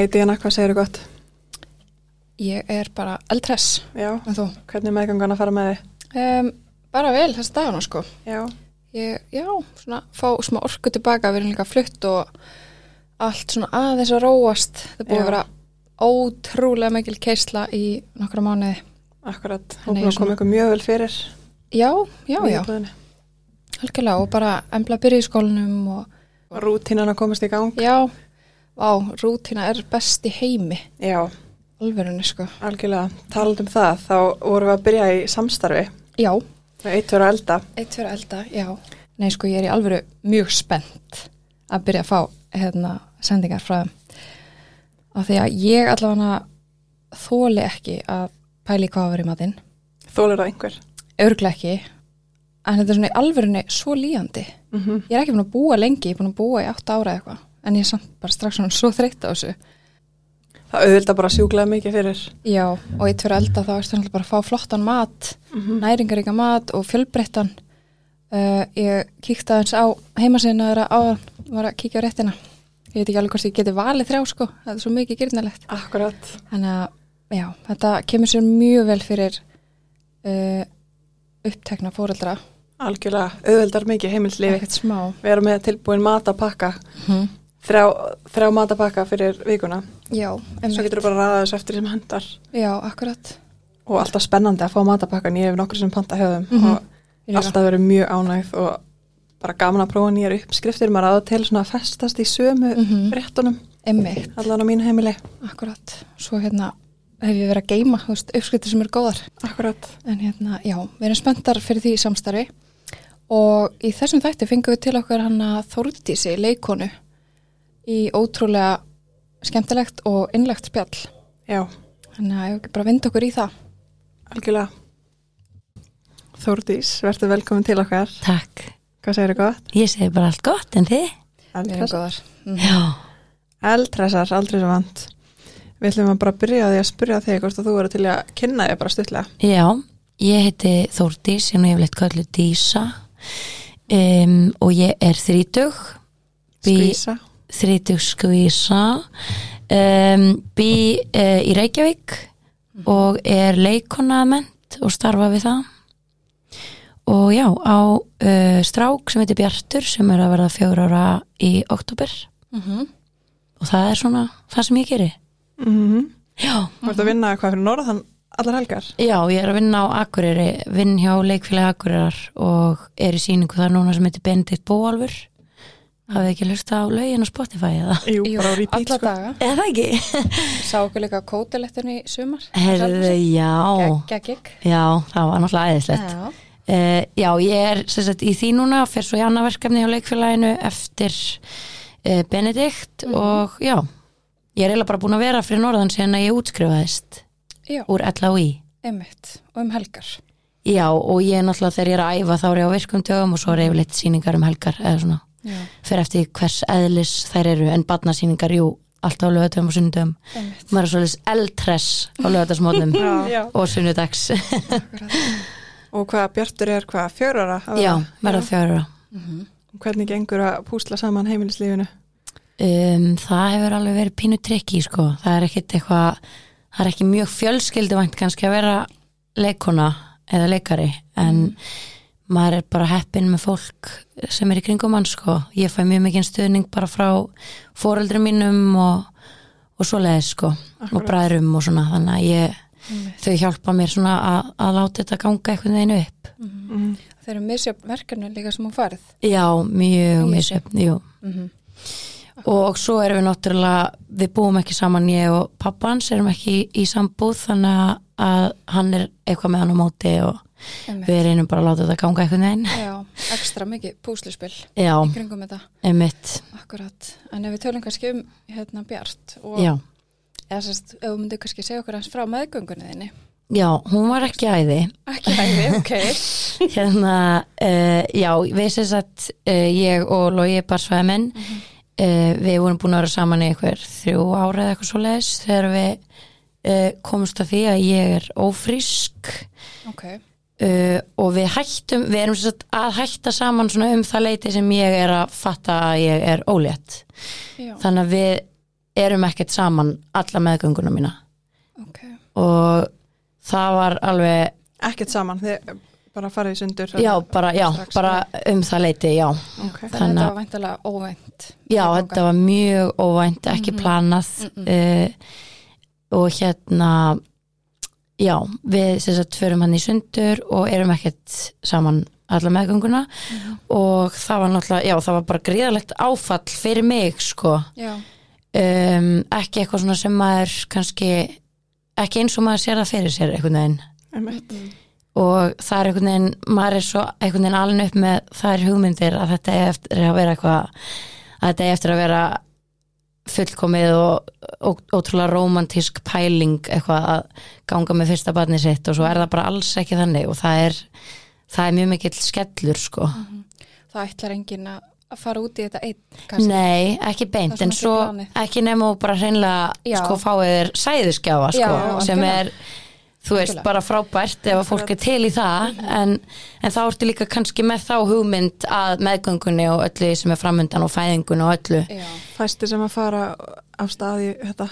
Hæ Díana, hvað segir þú gott? Ég er bara eldress Já, hvernig er meðgangan að fara með þig? Um, bara vel þessi dagana sko. Já, Ég, já, svona fá smá orku tilbaka, við erum líka flutt og allt svona aðeins að róast. Það búið Já. að vera ótrúlega mikil keisla í nokkra mánuði. akkurat. Hún koma svona- ykkur mjög vel fyrir. Já, já, já, algjörlega og bara embla byrja í skólanum og Rútínan að komast í gang. já, vá, rútina er best í heimi, Já, alverunni sko. algjörlega. Talað um það, þá vorum við að byrja í samstarfi Já, með eitt vera elda. eitt fyrir elda, já. Nei sko, ég er í alvöru mjög spennt að byrja að fá hérna sendingar frá. Af því að ég allavega þóli ekki að pæli hvað að í matinn. Þólir það einhver? Örglega ekki. En þetta er svona í alvörunni svo líjandi. Mm Ég er ekki búin að búa lengi, ég er búin að búa í átta ára eða eitthvað. En ég er samt bara strax svona svo þreytt á þessu. Það auðvitað bara sjúklaði mikið fyrir. Já, og eitt fyrir elda þá er þetta bara að fá flottan mat, Mm næringaríka mat og fjölbreyttan. Uh, ég kíkti aðeins á heimasíðina þeirra á var að kíkja á réttina. Ég veit ekki alveg hvort ég geti valið þrjá sko, það er svo mikið gyrnilegt. Akkurat. Þannig að, já, þetta kemur sér mjög vel fyrir uh, upptekna fóreldra, Algjörlega. Auðvitað mikið smá. Við erum með tilbúin matapakka. Mm. Þrjá, þrjá matapakka fyrir vikuna. Já, Svo einmitt. getur þú bara að ræða þessu eftir sem hendar. já, akkurat. Og alltaf spennandi að fá matapakkan. Ég hef nokkur sem panta höfum. Mhm. Og Ég líka. alltaf verið mjög ánægð og bara gaman að prófa nýjar uppskriftir maður aða til svona að festast í sömu Mhm. réttunum, Einmitt, allan á mínu heimili akkurat. Svo hérna hef ég verið að geima, þú veist, uppskriftir sem eru góðar. Akkurat, En hérna, já, við erum spenntar fyrir því samstarfi og í þessum þætti fengum við til okkar hann að Þórdísi, leikonu, í ótrúlega skemmtilegt og innlegt spjall. já, Þannig að ég ekki bara vind okkur í það. algjörlega Þórdís, verður velkomin til okkar Takk. Hvað segir þið gott? Ég segi bara allt gott en þið? Mm. Já. Eldhressar, aldrei svo vant Við ætlum að bara byrja á því að spyrja þig hvort að þú verður til að kynna þig bara stuttlega Já, ég heiti Þórdís, ég er yfirleitt köllu Dísa um, og ég er þrítug. Skvísa Þrítug skvísa. Um, bý uh, í Reykjavík og er leikonament og starfa við það. Og já, á uh, strák sem heitir Bjartur sem er að verða fjögur ára í oktober Mm og það er svona það sem ég geri. mm Já. Þú ert að vinna hvað fyrir norðan allar helgar Já, ég er að vinna á Akureyri, vinn hjá leikfélagi Akureyrar og er í síningu þar núna sem heitir Benedikt Bóalfur. Hafið ekki hlusta á lögin á Spotify eða? Jú, Jú, bara á repeat alla sko. daga. Eða það ekki? Sá okkur líka kótilettin í sumar. Herðu, já, Gekkik. já, það var náttúrulega æðislegt. Já. Uh, já, ég er sem sagt í því núna og fer svo í annað verkefni hjá leikfélaginu eftir uh, Benedikt og já, ég er eiginlega bara búin að vera fyrir norðan síðan að ég útskrifaðist Já, úr LHI. einmitt. Og um helgar. Já, og ég er náttúrulega þegar ég er að æfa þá er ég á virkum dögum og svo er yfirleitt sýningar um helgar eða svona, Já, fer eftir hvers eðlis þær eru, en barnasýningar, jú alltaf á lögatöfum og sunnudöfum maður er svolítið eldtress á lögatarsmótnum Já. og sunnudags. Og hvað Bjartur er hvað, fjör ára? að Já, verða? verða fjóra Mhm. Hvernig gengur að púsla saman heimilislífinu? um, Það hefur alveg verið pínu trikki sko, það er ekkit eitthvað það er ekki mjög fjölskylduvænt kannski að vera leikona eða leikari, en maður er bara heppinn með fólk sem er í kringum hann sko. Ég fæ mjög mikið stuðning bara frá foreldrum mínum og, og svoleiðis sko, og bræðrum og svona, þannig að ég þau hjálpa mér svona að, að láta þetta ganga einhvern veginn upp. Mm. Þeir eru misjöfn verkefni líka sem hún farið. Já, mjög misjöfn, jú. Mm og svo erum við náttúrulega við búum ekki saman, ég og pappa hans erum ekki í, í sambúð þannig að- að hann er eitthvað með hann á móti og við reynum bara að láta þetta ganga einhvern veginn. Já, ekstra mikið púsluspill í kringum þetta. einmitt. Akkurat. En ef við tölum kannski um hérna Bjart og Já, eða sérst, ef þú myndir kannski segja okkur hans frá meðgöngunni þinni. já, hún var ekki æði. Ekki hæði, ok. hérna, uh, já, við sem sagt uh, ég og Lógi Barsvæðamenn mm við vorum búin að vera saman í einhver þrjú ára eða eitthvað svo leiðis þegar við uh, komumst að því að ég er ófrísk. Ok, uh, og við hættum, við erum sem sagt að hætta saman svona um það leiti sem ég er að fatta að ég er ólétt. Já. þannig að við erum ekkert saman alla meðgönguna mína. Ok, og það var alveg ekkert saman, þið bara farið í sundur já, bara, já, bara um það leiti, já. Ok, þannig að þetta var væntalega óvænt. Já, þetta var mjög óvænt, ekki planað uh, og hérna já, við sem sagt förum hann í sundur og erum ekkert saman alla meðgönguna. Og það var náttúrulega, já, það var bara gríðalegt áfall fyrir mig, sko. Já, um, ekki eitthvað svona sem maður kannski, ekki eins og maður sér það fyrir sér einhvern veginn. Einmitt. Og það er einhvern veginn, maður er svo einhvern veginn alveg upp með þær hugmyndir að þetta er eftir að vera eitthvað að þetta er eftir að vera fullkomið og, ótrúlega romantísk pæling eitthvað að ganga með fyrsta barni sitt og svo er það bara alls ekki þannig og það er það er mjög mikill skellur sko það ætlar enginn að fara út í þetta einn kannski. Nei, ekki beint, er en svo ekki planið. ekki og bara hreinlega Já. sko fáið þér sæðiskjáfa sko, Já, sem er þú veist, Algjörlega. bara frábært ef að fólk er til í það en, en þá ertu líka kannski með þá hugmynd að meðgöngunni og öllu sem er framundan og fæðingunni og öllu. Já, fæstir sem að fara af stað í þetta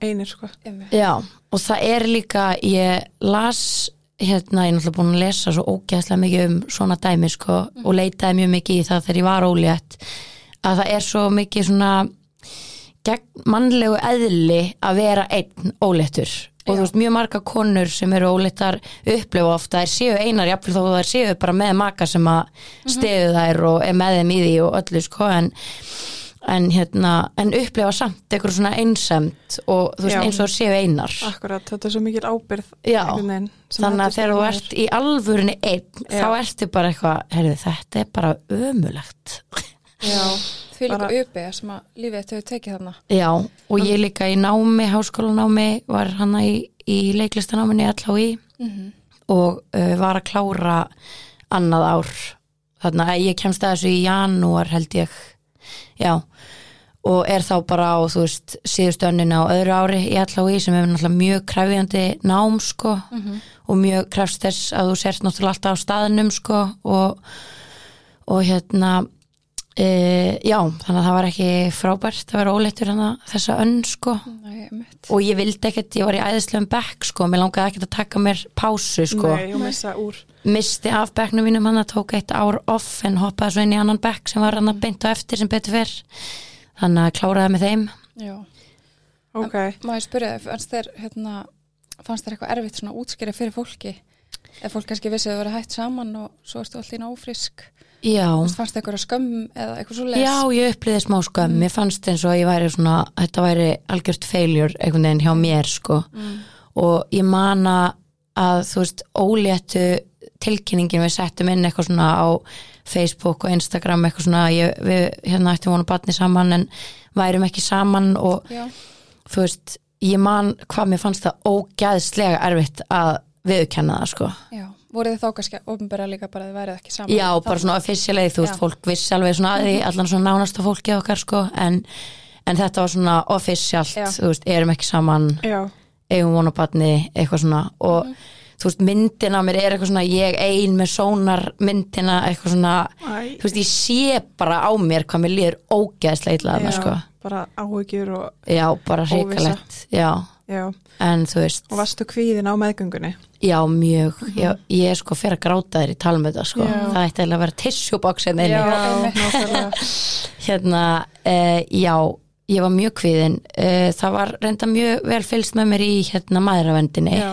einir sko. Já, og það er líka ég las hérna, ég er náttúrulega búin að lesa svo ógeðslega mikið um svona dæmi sko og leitaði mjög mikið í það þegar ég var ólétt að það er svo mikið svona gegn mannlegu eðli að vera einn óléttur og þú veist mjög marga konur sem eru óléttar upplifa ofta þær séu einar jafnvel þó þær séu bara með maka sem að steðu þær og er með þeim í því og öllu sko en en hérna, en upplifa samt eitthvað svona einsemt og þú veist Já. eins og þær séu einar akkurat, þetta er svo mikil ábyrð Já, þannig að þegar þú stundum ert í alvörinni einn, Já. þá ertu bara eitthvað, heyrðu, þetta er bara ömulegt. já, því líka uppi sem að lífið þetta hefur tekið þarna. Já, og ég líka í námi, háskólanámi, var hana í, í leiklistanáminni LHI og uh, var að klára annað ár. Þannig að ég kemst að þessu í janúar held ég, já, og er þá bara á, þú veist, síðustu önnina á öðru ári í LHI sem er náttúrulega mjög krefjandi nám, sko, og mjög krefst þess að þú sért náttúrulega alltaf á staðnum, sko, og, og hérna, e, já, þannig að það var ekki frábært að vera óleittur hana þessa önn, sko, Nei, og ég vildi ekkert, ég var í æðislegum bekk, sko, mér langaði ekkert að taka mér pásu, sko, nei, misti af bekknum mínum hann að tók eitt ár off en hoppaði svo inn í annan bekk sem var hann að beint á eftir sem betur fyrr. Þannig að kláraði með þeim. Já, ok, má ég spyrja fannst þér hérna, fannst þér eitthvað erfitt svona útskýra fyrir fólki? Ef fólk kannski vissi að það verið hægt saman og svo ertu alltaf inn ófrisk já, fannst þér eitthvað skömm eða eitthvað svo les já ég upplýði smá skömm. Mér fannst eins og ég væri svona þetta væri algjört failure einhvern veginn hjá mér sko. Og ég mana að þú veist óléttu tilkynningin við settum inn eitthvað svona á Facebook og Instagram eitthvað svona ég, við hérna ættum vonu batni saman en værum ekki saman og já, þú veist, ég man hvað mér fannst það ógæðslega erfitt að viðurkenna það sko. Já. Voruð þið þá kannski ofnbæra líka bara að þið værið ekki saman já, bara svona officially, þú veist, Já. fólk vissi alveg svona að því, allan svona nánasta fólki okkar sko, en, en þetta var svona officialt, Já. þú veist, erum ekki saman já, eigum vonabatni, eitthvað svona og Mhm. þú veist, myndin á mér er eitthvað svona ég ein með sónar myndina eitthvað svona, Æ. þú veist, ég sé bara á mér hvað mér líður ógæðslega illa þarna, sko, bara áhyggjur og, já, bara hrikalegt já, já, en þú veist og varstu kvíðin á meðgöngunni Já, mjög. ég, ég er sko fyrir að gráta þér í talum þetta sko. Já. Það ætti að vera tissjúbox hérna inni. Já. ég var mjög kvíðin. Uh, það var reynda mjög vel fylgst með mér í hérna maðuravendinni já,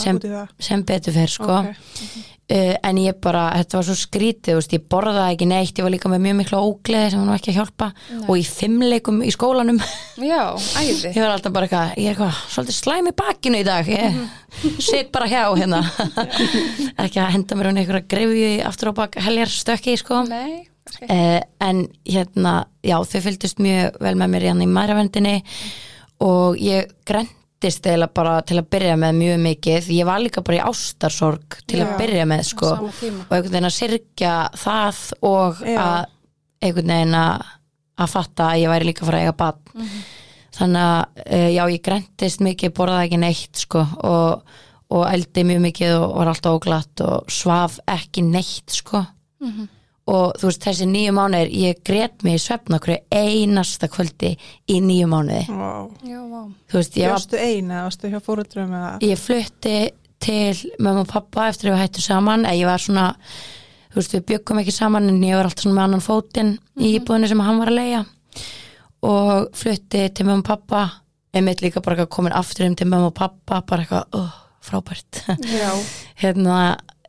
sem, sem betur fyrir sko. Ok. Uh, en ég bara, þetta var svo skrítið, ég borðaði ekki neitt, ég var líka með mjög miklu ógleði sem var nú ekki að hjálpa. Og í fimmleikum í skólanum. Já, æði. Ég var alltaf bara eitthvað, ég er eitthvað svolítið slæm í bakinu í dag. Ég sitt bara hjá hérna. Ekki að henda mér hún einhverja grefju aftur á bak heljar stökki sko. nei, kannski eh, en hérna já þau fylgdust mjög vel með mér hérna í maðuravendinni og ég grendist eiginlega bara til að byrja með mjög mikið, ég var líka bara í ástarsorg til að Já. byrja með sko og einhvern veginn að syrkja það og Já. að einhvern veginn að að fatta að ég væri líka að fara að eiga bann þannig að uh, já ég grentist mikið, borðaði ekki neitt sko og, og eldi mjög mikið og var alltaf óglatt og svaf ekki neitt sko og þú veist þessi nýju mánuðir ég grét mig í svefn okkur einasta kvöldi í nýju mánuði. Vá. Já, vá. þú veist ég var Fórstu ein eða varstu hjá fóruldrum eða? Ég flutti til mamma og pappa eftir að við hættum saman ég var svona, þú veist við byggum ekki saman en ég var alltaf svona með annan fótinn í íbúðinu sem hann var að leia og flutti til mamma og pappa einmitt líka bara komin aftur um til mamma og pappa bara eitthvað, oh, frábært. Já, hérna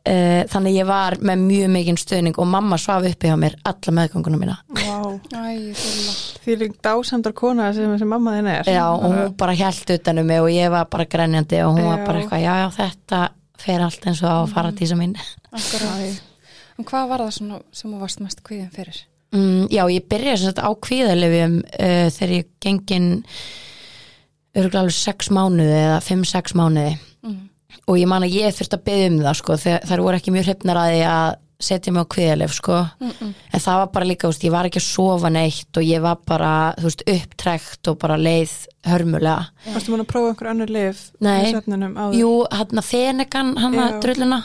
uh, þannig ég var með mjög mikinn stöðning og mamma svaf uppi hjá mér alla meðgönguna mína. Fulla. Því er dásamdar kona sem þessi mamma þinn er. Já, og hún bara hjælt utanum mig og ég var bara grænjandi og hún var Já. bara eitthvað, já, já, þetta fer allt eins og á að fara tísa mín En hvað var það svona sem þú varst mest kvíðin fyrir? mm, Já, ég byrjaði sem sagt á kvíðalefjum uh, þegar ég gengin örgulega alveg sex mánuði eða fimm-sex mánuði. Mm. Og ég man að ég þurfti að byggja um það sko, þegar þær voru ekki mjög hrifnar að því að setja mig á kvíðalef sko Mm -mm. en það var bara líka, veist, ég var ekki að sofa neitt og ég var bara, veist, upptrekt og bara leið hörmulega Varstu múin að prófa einhver annar lif Nei. Jú, hann að fenegan, hann að drulluna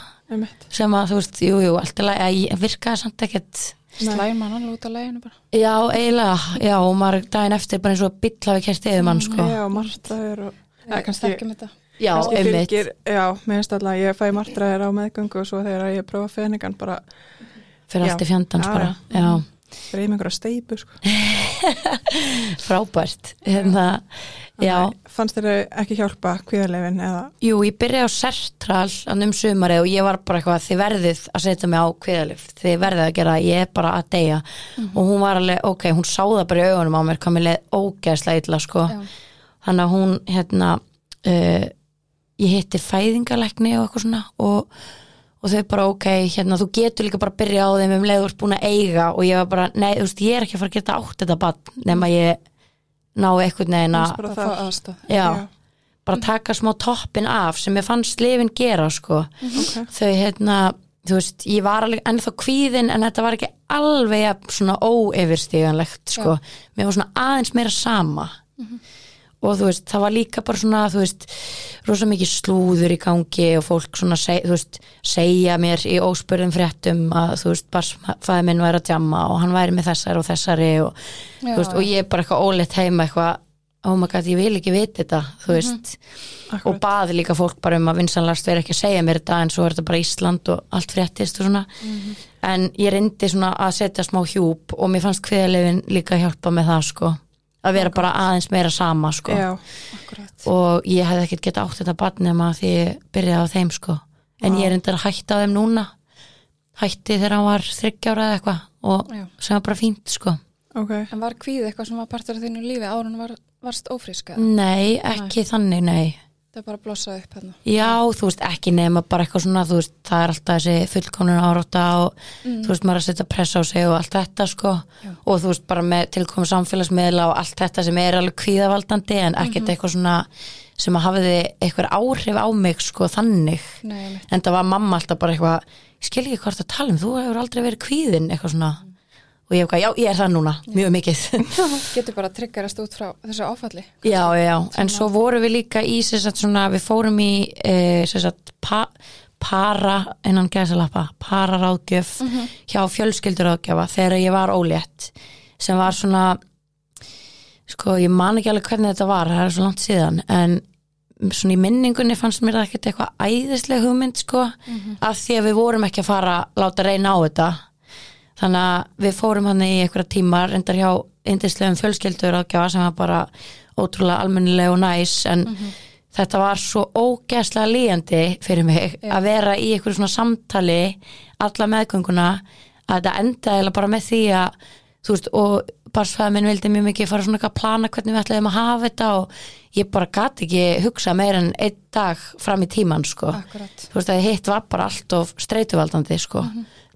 sem að, þú veist, jú, jú, allt í lagi að ég virkaði samt ekkert Nei. Slæm mann alveg út á leginu bara. Já, eiginlega, já, og maður daginn eftir bara eins og bill hafi kert yfir mann, sko Já, martraður og eða kannski, Þekkjum þetta. Já, einmitt. fylgir Já, mér finnst alltaf að ég fæ martraður á meðgöngu og svo þegar ég prófa fenigan bara Fyrir Já. allt í fjandans Já, bara Já, reyðum einhverja steipu sko. frábært. Hérna, já, Fannst þér ekki hjálpa kvíðalefin eða? Jú, ég byrjaði á sertral hann um sumarið og ég var bara eitthvað þið verðið að setja mig á kviðalif þið verðið að gera, ég er bara að deyja. Og hún var alveg, ok, hún sá það bara í augunum á mér, mér leið ógeðslega illa sko, þannig að hún hérna uh, ég hitti fæðingalækni og eitthvað svona og, og þau bara ok, hérna þú getur líka bara að byrja á þeim um leið þú ert búin að eiga og ég var bara, nei, þú veist, ég er ekki að fara að geta átt þetta bann nema ég ná eitthvað að bara já, taka smá toppin af sem ég fannst lifin gera sko. Ok. þau hérna þú veist, ég var alveg ennþá kvíðin en þetta var ekki alveg svona óyfirstíganlegt sko. Mér var svona aðeins meira sama og þú veist, það var líka bara svona þú veist, rosa mikið slúður í gangi og fólk svona seg, þú veist, segja mér í óspurðum fréttum að þú veist, barsfæði minn væri að djamma og hann væri með þessari og þessari og, Já, veist, og ég er bara eitthvað óleitt heima eitthvað, oh my god, ég vil ekki vita þetta þú veist, og Akkurat. baði líka fólk bara um að vinsanlast vera ekki að segja mér þetta en svo er þetta bara Ísland og allt fréttist og svona. En ég reyndi svona að setja smá hjúp og mér fannst kveðalefin líka hjálpa með það sko að vera bara aðeins meira sama sko. Já, og ég hefði ekkert geta átt þetta barn nema því ég byrjaði á þeim sko. En ég er reyndar að hætta á þeim núna. Hætti þegar hann var þryggjára eða eitthvað og Já. sem var bara fínt sko. Ok. En var kvíð eitthvað sem var partur af þínu lífi ára en var, varst ófrísk eða? nei, ekki þannig, nei Það bara að blossa upp hérna. Já, þú veist, ekki nema bara eitthvað svona, þú veist, það er alltaf þessi fullkomnun árátta og þú veist, maður að setja press á sig og allt þetta, sko. Já. og þú veist, bara með tilkomum samfélagsmiðla og allt þetta sem er alveg kvíðavaldandi en ekkert eitthvað svona sem að hafiði eitthvað áhrif á mig, sko, þannig. Nei, en það var mamma alltaf bara eitthvað ég skil ekki hvort að tala um, þú hefur aldrei verið kvíðin eitthvað svona og ég hef eitthvað, já, ég er það núna, mjög mikið. Getur bara tryggarast út frá þessu áfalli. Já, já, já, en svo vorum við líka í sagt svona, við fórum í e, sem sagt pa, para innan gæsalappa, para ráðgjöf hjá fjölskylduráðgjöfa þegar ég var ólétt sem var svona sko, ég man ekki alveg hvernig þetta var það er svo langt síðan, en svona í minningunni fannst mér ekkert eitthvað æðisleg hugmynd sko, af því að við vorum ekki að fara að láta reyna á þetta þannig að við fórum hann í einhverja tíma reyndar hjá indislegum fjölskyldur ágjafa sem var bara ótrúlega almennileg og næs en þetta var svo ógeðslega líjandi fyrir mig Já. að vera í einhverju svona samtali alla meðgönguna að þetta endaði bara með því að þú veist og barsfæða minn vildi mjög mikið fara svona að plana hvernig við ætlaðum að hafa þetta og ég bara gat ekki hugsa meir en einn dag fram í tíman sko Akkurat. þú veist að hitt var bara allt of streituvaldandi sko.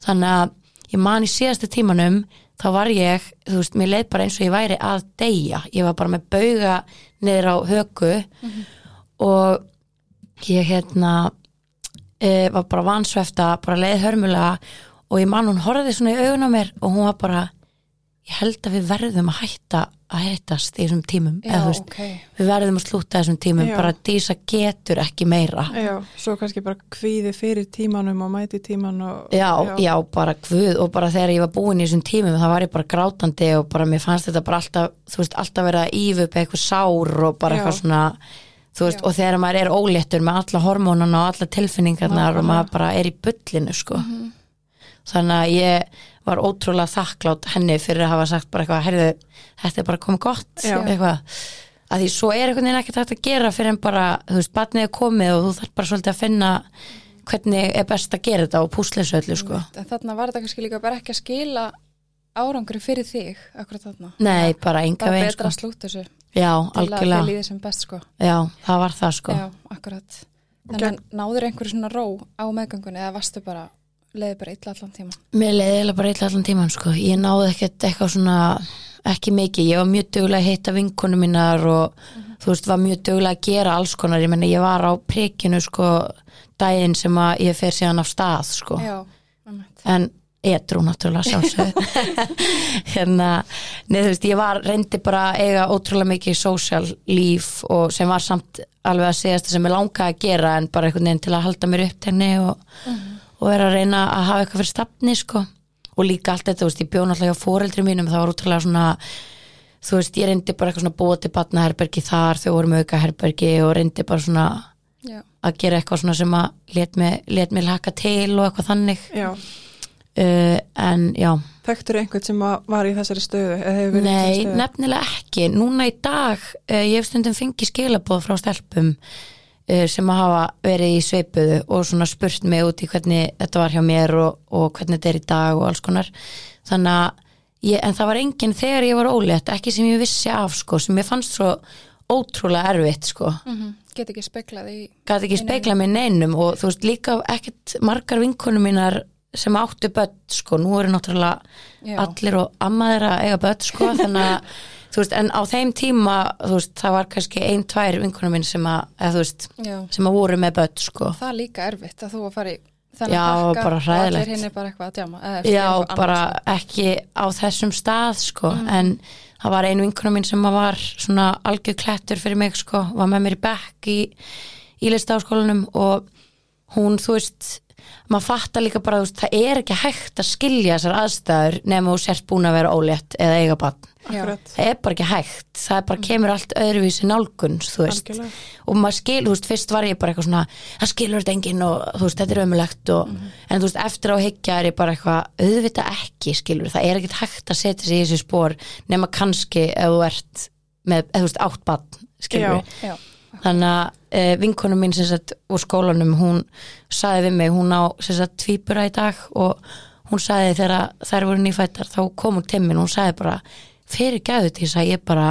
þannig að ég man í síðasta tímanum þá var ég, þú veist, mér leið bara eins og ég væri að deyja, ég var bara með bauga niður á höku og ég hérna e, var bara vansvefta bara leið hörmulega og ég man hún horfði svona í augun á mér og hún var bara ég held að við verðum að hætta að hittast í þessum tímum Já, eða, veist, ok. við verðum að slúta þessum tímum Já. bara dísa getur ekki meira Já, svo kannski bara kvíði fyrir tímanum og mæti tíman og já, já, bara guð og bara þegar ég var búin í þessum tímum þá var ég bara grátandi og bara mér fannst þetta bara alltaf þú veist, alltaf verið að ífu upp eitthvað sár og bara eitthvað svona þú veist, og þegar maður er óléttur með alla hormónana og alla tilfinningarnar og Nákvæmlega. maður bara er í bullinu sko þannig að ég var ótrúlega þakklátt henni fyrir að hafa sagt bara eitthvað, heyrðu, þetta er bara komið gott Já. eitthvað, að því svo er einhvern veginn ekkert hægt að gera fyrir en bara, þú veist, batnið er komið og þú þarf bara svolítið að finna hvernig er best að gera þetta og púsla þessu öllu sko. En þarna var þetta kannski líka bara ekki að skila árangri fyrir þig, akkurat þarna. Nei, bara enga veginn betra sko. að slúta þessu Já, algjörlega, líði sem best sko. já, það var það sko Já, leiði bara illa allan tíma? Mér leiði bara illa allan tíman sko. Ég náði ekkert eitthvað svona ekki mikið, ég var mjög duglega að heita vinkonu mínar og þú veist, var mjög duglega að gera alls konar, ég menna ég var á prikinu sko daginn sem að ég fer síðan af stað sko, Já, en edru náttúrulega sjálfsög hérna, neð þú veist, ég var reyndi bara eiga ótrúlega mikið social líf og sem var samt alveg að segja sem ég langaði að gera en bara einhvern veginn til að halda mér upptegni og, og vera að reyna að hafa eitthvað fyrir stafni sko. Og líka allt þetta, þú veist, ég bjó náttúrulega hjá fóreldri mínum, það var útrúlega svona þú veist, ég reyndi bara eitthvað svona búa til batnaherbergi þar, þau voru með auka herbergi og reyndi bara svona Já, að gera eitthvað svona sem að let mig, let mig laka til og eitthvað þannig. Já, uh, en já, þekktur einhvern sem var í þessari stöðu nei, stöðu? nefnilega ekki. Núna í dag, uh, ég hef stundum fengið skilabóð frá stelpum sem að hafa verið í sveipuðu og svona spurt mig út í hvernig þetta var hjá mér og, og hvernig þetta er í dag og alls konar. Þannig að, ég, en það var enginn þegar ég var ólétt, ekki sem ég vissi af sko, sem ég fannst svo ótrúlega erfitt sko. Mm get ekki speklað í gæti ekki Í speikla mér neinum og þú veist líka ekkert margar vinkonum mínar sem áttu börn sko, nú eru náttúrulega Já. allir og amma þeirra að eiga börn sko, þannig að þú veist, en á þeim tíma þú veist, það var kannski ein, tvær vinkonum mín sem að, eða þú veist, Já, sem að voru með börn sko, það er líka erfitt að þú að fara í þennan Já, pakka bara og hræðilegt. allir hinn er bara eitthvað að djama eða já, bara sko. ekki á þessum stað sko, Mm. en það var ein vinkonum mín sem að var svona algjör klettur fyrir mig sko, var með mér í bekk í, í listaháskólanum og hún, þú veist maður fattar líka bara, veist, það er ekki hægt að skilja þessar aðstæður nema þú sért búin að vera ólétt eða eiga bann það er bara ekki hægt, það bara kemur allt öðruvísi nálgun, þú veist. Algjörlega. Og maður skil, þú veist, fyrst var ég bara eitthvað svona það skilur þetta enginn og þú veist, þetta er ömulegt og, en þú veist, eftir á higgja er ég bara eitthvað, auðvitað ekki skilur, það er ekkert hægt að setja sig í þessi spór nema kannski ef þú ert með, eða þú veist, átt bann skilur Já. Já, þannig að e, vinkonum mín sem sagt úr skólanum, hún saði við mig, hún á sem sagt tvíbura í dag og hún saði þegar þær voru nýfættar, þá kom hún til mín og hún saði bara, fyrir gæðu til þess að ég bara,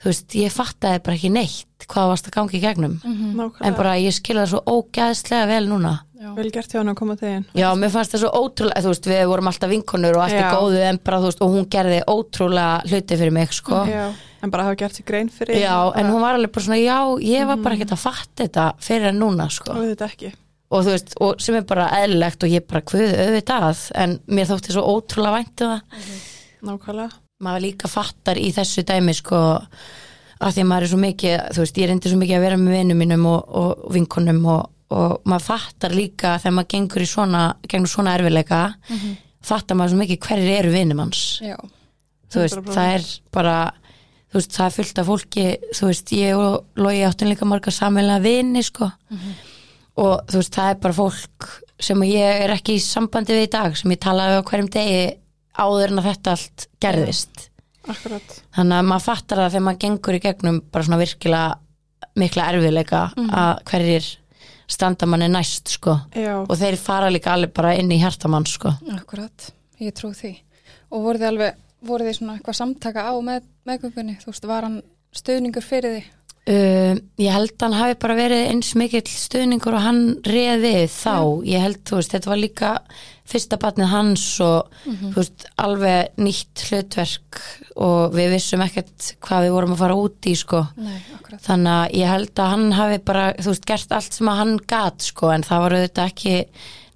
þú veist, ég fattaði bara ekki neitt hvað varst að gangi í gegnum. En Nákvæmlega, bara ég skilja það svo ógæðslega vel núna. Já, vel gert hjá hann að koma þegin Já, mér fannst það svo ótrúlega, þú veist, við vorum alltaf vinkonur og allt er góðu en bara, þú veist, og hún gerði ótrúlega hluti fyrir mig, sko. Já, en bara hafa gert sér grein fyrir Já, en hún var alveg bara svona, já, ég var bara Mhm. ekkert að fatta þetta fyrir en núna, sko. Og þetta ekki. Og þú veist, og sem er bara eðlilegt og ég bara hvöðu auðvitað, en mér þótti svo ótrúlega væntu það. Nákvæmlega. Maður líka fattar í þessu dæmi sko að því að maður er svo mikið þú veist, ég reyndi svo mikið að vera með vinum mínum og, og vinkonum og, og maður fattar líka þegar maður gengur í svona gegnum svona erfileika fattar maður svo mikið hverjir eru vinum hans já, þú veist, 100%. það er bara þú veist, það er fullt af fólki þú veist, ég og Lói áttum líka marga sammelega vini sko. Og þú veist, það er bara fólk sem ég er ekki í sambandi við í dag sem ég talaði á hverjum degi áður en að þetta allt gerðist. Akkurat. Þannig að maður fattar það þegar maður gengur í gegnum bara svona virkilega mikla erfiðleika að hverjir standa manni næst sko. Já, og þeir fara líka alveg bara inn í hjartamann sko. Akkurat, ég trú því. Og voru þið alveg, voru þið svona eitthvað samtaka á með, meðgöngunni, þú veist, var hann stuðningur fyrir því? Uh, ég held að hann hafi bara verið eins mikill stuðningur og hann reði þá, ég held, þú veist, þetta var líka fyrsta batnið hans og þú veist, alveg nýtt hlutverk og við vissum ekkert hvað við vorum að fara út í sko. Nei, akkurat, þannig að ég held að hann hafi bara, þú veist, gert allt sem að hann gat sko, en það var auðvitað ekki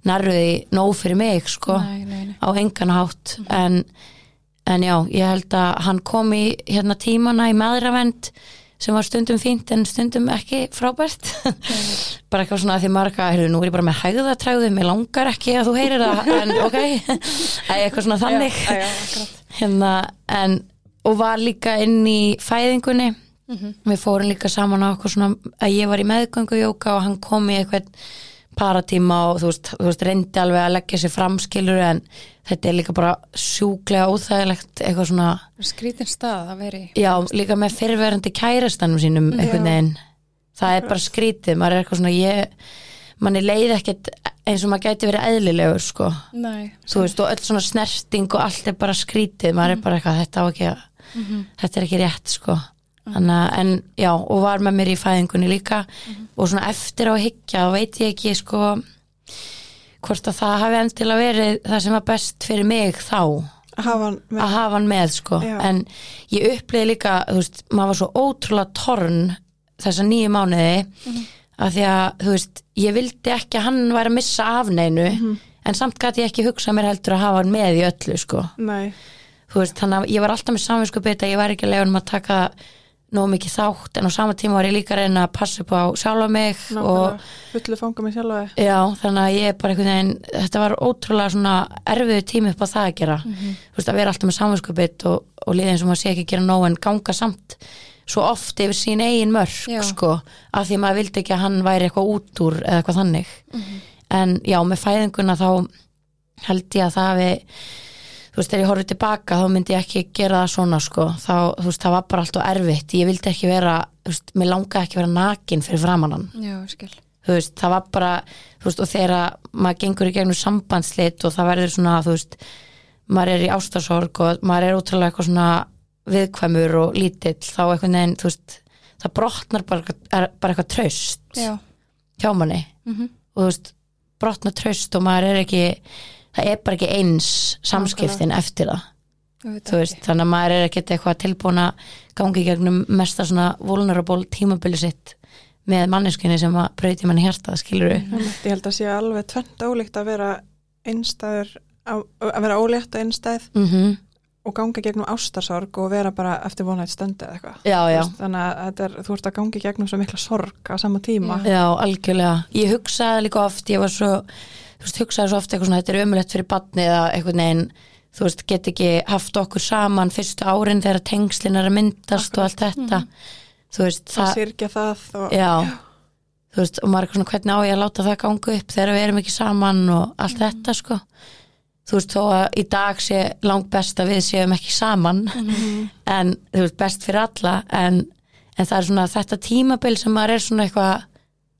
nærruði nóg fyrir mig sko nei, nei, nei. á engan hátt. En, en já, ég held að hann kom í hérna tímana í maðuravend sem var stundum fínt en stundum ekki frábært. Bara eitthvað svona að því marga heyrðu, nú er ég bara með hægðatræðu, mér langar ekki að þú heyrir það, en ok. Eitthvað svona þannig. Já, já, hérna, en, og var líka inn í fæðingunni. Við fórum líka saman á okkur svona að ég var í meðgöngu jóka og hann kom í eitthvað paratíma og þú veist, þú veist reyndi alveg að leggja sér framskilur en þetta er líka bara sjúklega óþægilegt eitthvað svona, Skrítin stað að veri já, líka með fyrirverandi kærastanum sínum einhvern veginn. Það er bara skrítið, maður er eitthvað svona ég, manni leið ekkert eins og maður gæti verið eðlilegur sko. Nei, þú veist, og öll svona snerting og allt er bara skrítið, maður er bara eitthvað þetta á ekki að, þetta er ekki rétt sko Þannig að, en já, og var með mér í fæðingunni líka. Og svona eftir á að hyggja og veit ég ekki sko hvort að það hafi endilega verið það sem var best fyrir mig þá. Að hafa að hafa hann með sko. Já. en ég upplýði líka, þú veist, maður var svo ótrúlega torn þessa nýju mánuði að því að, þú veist, ég vildi ekki að hann væri að missa af neinu en samt gæti ég ekki hugsað mér heldur að hafa hann með í öllu sko. Nei, þú veist, þannig að ég var alltaf með samvinsku bita, ég var ekki að leiða um að taka nóg mikið þátt, en á sama tíma var ég líka að reyna að passa upp á sjálfa mig og nákvæmlega, fullu fanga mig sjálfa. Þig já, þannig að ég er bara einhvern veginn þetta var ótrúlega svona erfiðu tími upp á það að gera, þú veist, að vera alltaf með samvinsku bit og, og líða eins og maður sé ekki að gera nóg en ganga samt svo oft yfir sín eigin mörk, Já. sko af því að maður vildi ekki að hann væri eitthvað út úr eða eitthvað þannig. En já, með fæðinguna þá held ég að það hafi þú veist, þegar ég horfði tilbaka þá myndi ég ekki gera það svona sko. Þá, þú veist, það var bara allt og erfitt. Ég vildi ekki vera, þú veist, mér langaði ekki vera nakin fyrir framannan, já, þú veist, það var bara þú veist, og þegar maður gengur í gegnum sambandslit og það verður svona, þú veist maður er í ástarsorg og maður er útrúlega eitthvað svona viðkvæmur og lítill, þá einhvern veginn, þú veist það brotnar bara, bara eitthvað traust Já, hjá manni. Mhm. og þú veist, brotnar traust og maður er ekki það er bara ekki eins samskiptin eftir það. Þú veist, þannig að maður er ekkert eitthvað tilbúin að gangi gegnum mesta svona vulnerable tímabili sitt með manneskunni sem að brauti manni hjarta, skilur við Ég held að sé alveg tvent ólíkt að vera einstæður að að vera ólétt og einstæð mm og ganga gegnum ástarsorg og vera bara eftir vonætt stöndi eða eitthvað. Já, já, þannig að er, þú ert að gangi gegnum svo mikla sorg á sama tíma. Já, algjörlega. Ég hugsaði líka oft, ég var svo þú veist, hugsaði svo oft eitthvað svona, þetta er ömulegt fyrir badni eða eitthvað neginn þú veist, get ekki haft okkur saman fyrstu árin þegar tengslin er að myndast og allt þetta. Þú veist, að það, syrgja það og já. Þú veist, og maður er svona, hvernig á ég að láta það ganga upp þegar við erum ekki saman og allt þetta sko? Þú veist, þó að í dag sé langt best að við séum ekki saman en þú veist, best fyrir alla en, en það er svona þetta tímabil sem maður er svona eitthvað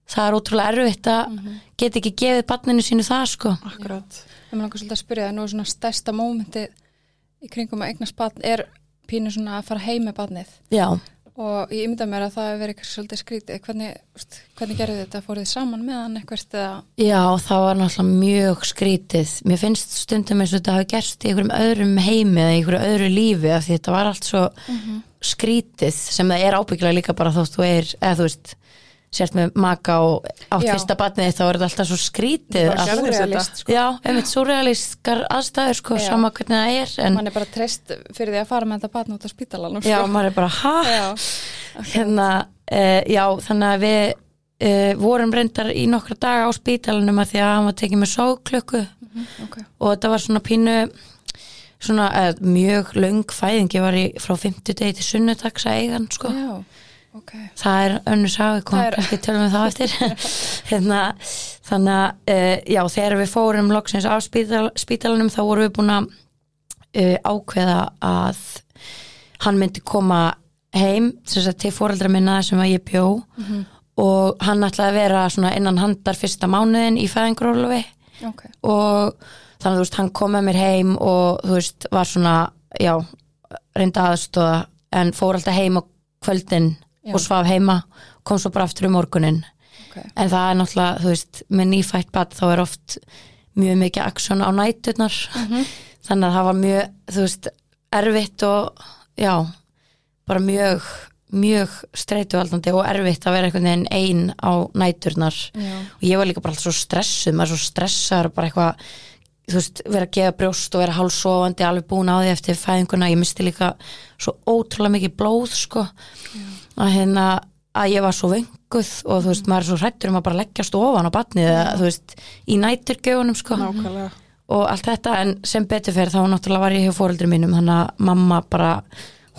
það er ótrúlega erfitt að geta ekki gefið barninu sínu það sko. Akkurat. Það mér langar svolítið að spyrja það nú er svona stærsta mómenti í kringum að eignast barn er pínu svona að fara heim með barnið? Já, og ég ymda mér að það hefur verið svolítið skrítið. Hvernig, hvernig gerðu þetta, fóruð þið saman með hann eitthvað eða? Já, það var náttúrulega mjög skrítið. Mér finnst stundum eins og þetta hafi gerst í einhverjum öðrum heimi eða einhverju öðru lífi af því þetta var allt svo skrítið sem það er ábyggilega líka bara þótt þú er, eða þú veist sért með maka og átt fyrsta barnið þá er þetta alltaf svo skrítið allt. sko. Já, einmitt súrealískar aðstæður sko, Já. sama hvernig það er en mann er bara treyst fyrir því að fara með þetta barn út á spítalanum já, sko. maður er bara, ha? já, Hérna, uh, já, þannig að við uh, vorum reyndar í nokkra daga á spítalanum að því að hann var tekið með sóklöku ok og þetta var svona pínu svona uh, mjög löng fæðing ég var í frá 50 degi til sunnudags að eigan sko já, ok. Það er önnur sá, við komum kannski tölum við það eftir. Hérna, þannig að uh, já, þegar við fórum loksins á spítal, spítalanum þá vorum við búin að uh, ákveða að hann myndi koma heim til fóreldra minna sem að ég bjó. Og hann ætlaði að vera innan handar fyrsta mánuðin í fæðingrólofi ok, og þannig að þú veist, hann kom með mér heim og þú veist, var svona já, reynda aðstóða en fór alltaf heim á kvöldin Já. og svaf heima, kom svo bara aftur um morgunin, ok. En það er náttúrulega þú veist, með nýfætt bad þá er oft mjög mikið aksjón á næturnar. Þannig að það var mjög þú veist, erfitt og já, bara mjög mjög streituvaldandi og erfitt að vera einhvern veginn ein á næturnar. Já, og ég var líka bara alltaf svo stressuð maður svo stressaður bara eitthvað þú veist, vera að gefa brjóst og vera hálsofandi alveg búin á því eftir fæðinguna. Ég misti líka svo ótrúlega mikið blóð sko að hérna að ég var svo venguð og þú veist, maður er svo hrættur um að bara leggjast ofan á batnið eða þú veist, í næturgjöfunum sko. Nákvæmlega. Og allt þetta en sem betur fyrir þá náttúrulega var ég hjá fóreldri mínum þannig að mamma bara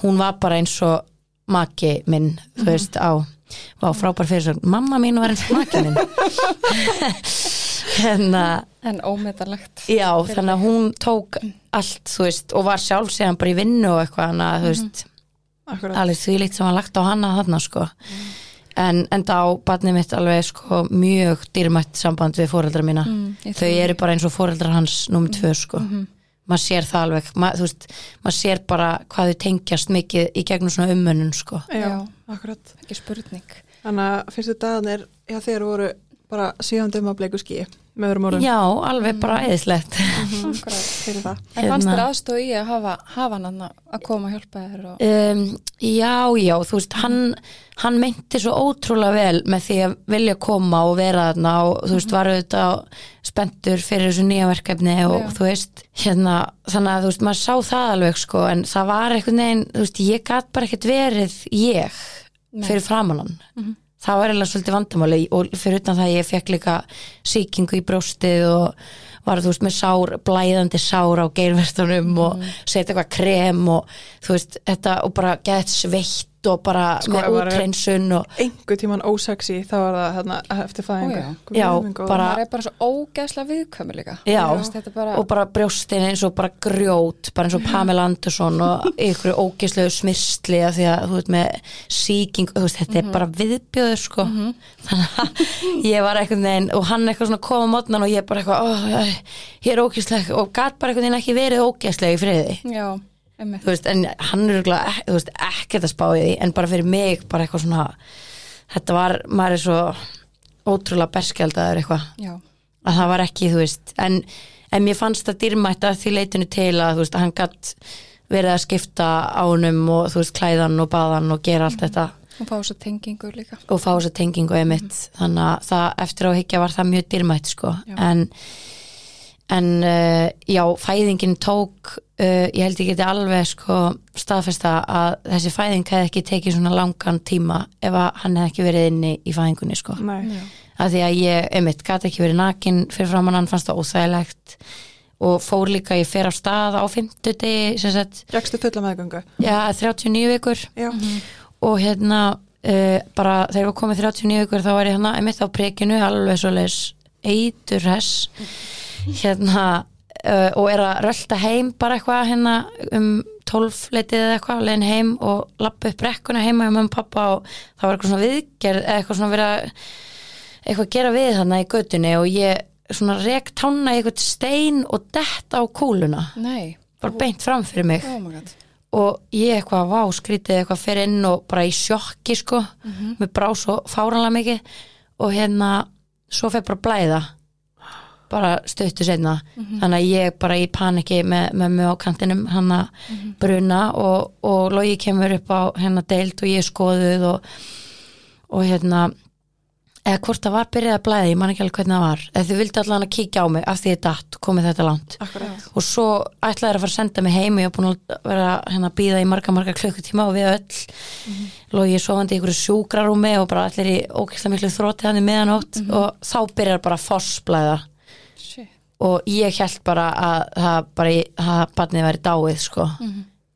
hún var bara eins og maki minn þú veist á var frábær fyrir svo, mamma mín var eins og maki minn. Hérna. En ómetanlegt. já þannig að hún tók allt þú veist og var sjálf séðan bara í vinnu og eitthvað þannig að þú veist akkurat, alveg því líkt sem var lagt á hana þarna sko. En enda á barnið mitt alveg sko mjög dýrmætt samband við fóreldra mína. Mm, þau eru bara eins og fóreldrar hans númer tvö sko. Maður sér það alveg. Ma, þú veist, maður sér bara hvað þau tengjast mikið í gegnum svona ummönnun sko. Já, Já. akkurat. Ekki spurning. þannig að fyrstu dagarnir já þeir voru bara síðan um að bleiku skí með öðrum orðum. Já, alveg bara eðislegt fyrir það. En fannst Hérna. þér aðstóð í að hafa, hafa hann að koma að hjálpa þér og... um, já, já, þú veist hann, hann meinti svo ótrúlega vel með því að vilja koma og vera þarna og þú veist, var auðvitað spenntur fyrir þessu nýja verkefni og Já. þú veist, hérna þannig að þú veist, maður sá það alveg sko en það var einhvern veginn, þú veist, ég gat bara ekkert verið ég Nei. fyrir framann hann það var eiginlega svolítið vandamáli og fyrir utan það ég fekk líka sýkingu í brjóstið og var þú veist með sár, blæðandi sár á geirvertunum og setja eitthvað krem og þú veist þetta og bara gett sveitt og bara Sko, með útreinsun og einhver tíman ósexy þá var það hérna, eftir fæðingu. Já. Já, bara- Það er bara svo ógeðslega viðkvæmi líka. Já. Er bara... og bara brjóstin eins og bara grjót bara eins og Pamela Andersson og ykkur ógislegu smirsli að því að þú veist með sýking, þú veist þetta er bara viðbjöður sko. Þannig að ég var eitthvað neginn og hann eitthvað svona kom á mótnan og ég bara eitthvað oh, ég er ógisleg og gat bara eitthvað neginn ekki verið ógisleg í friði. Já, veist, en hann er þú veist, ekkert að spá í því en bara fyrir mig bara eitthvað svona þetta var, maður er svo ótrúlega berskjaldaður eitthvað Já. að það var ekki, þú veist en, en mér fannst það dýrmætt að því leitinu til að, þú veist, hann gatt verið að skipta ánum og þú veist, klæðan og baðan og gera allt þetta Og fá svo tengingu líka. og fá þessa tengingu einmitt þannig að það, eftir á að higgja var það mjög dýrmætt sko, Já. en en uh, já, fæðingin tók uh, ég held ég geti alveg sko staðfesta að þessi fæðing hefði ekki tekið svona langan tíma ef að hann hefði ekki verið inni í fæðingunni sko. Að því að ég, einmitt, gæti ekki verið nakin fyrir framann hann fannst það óþægilegt. Og fór líka ég fer á stað á 50 degi, sem sagt. Jakstu fulla meðgöngu. Já, 39 vikur. Já, og hérna uh, bara þegar var komið 39 vikur þá var ég hérna einmitt á prekinu alveg svo leis eitur hess hérna uh, og er að rölda heim bara eitthvað hérna um 12 leitið eða eitthvað leiðin heim og lappa upp brekkuna heima hjá mömmu og pappa og það var eitthvað svona viðgerð eða eitthvað svona verið að eitthvað að gera við þarna í götunni og ég svona rek tána í eitthvað stein og detta á kúluna. Nei. bara beint fram fyrir mig. Oh og ég eitthvað vá skrítið eitthvað fyrir inn og bara í sjokki sko. Með brá svo fáranlega mikið. Og hérna svo fyrir bara blæða bara stuttu senna þannig að ég bara í paniki með, mig á kantinum hann að bruna og, og logi kemur upp á hérna deild og ég skoðuð og, og hérna eða hvort það var byrjað að blæða, ég man ekki alveg hvernig það var. Eða þau vildi allan að kíkja á mig af því ég datt komið þetta langt. Akkurat. Og svo ætlaði þær að fara að senda mig heim og ég var búin að vera hérna að býða í marga marga klukkutíma og við öll. Mm -hmm. ég sofandi í einhverju sjúkrarúmi og bara allir í ókvæslega miklu þrótti hann í meðanótt og þá byrjar bara fossblæða. Og ég held bara að það bara í, að barnið væri dáið sko.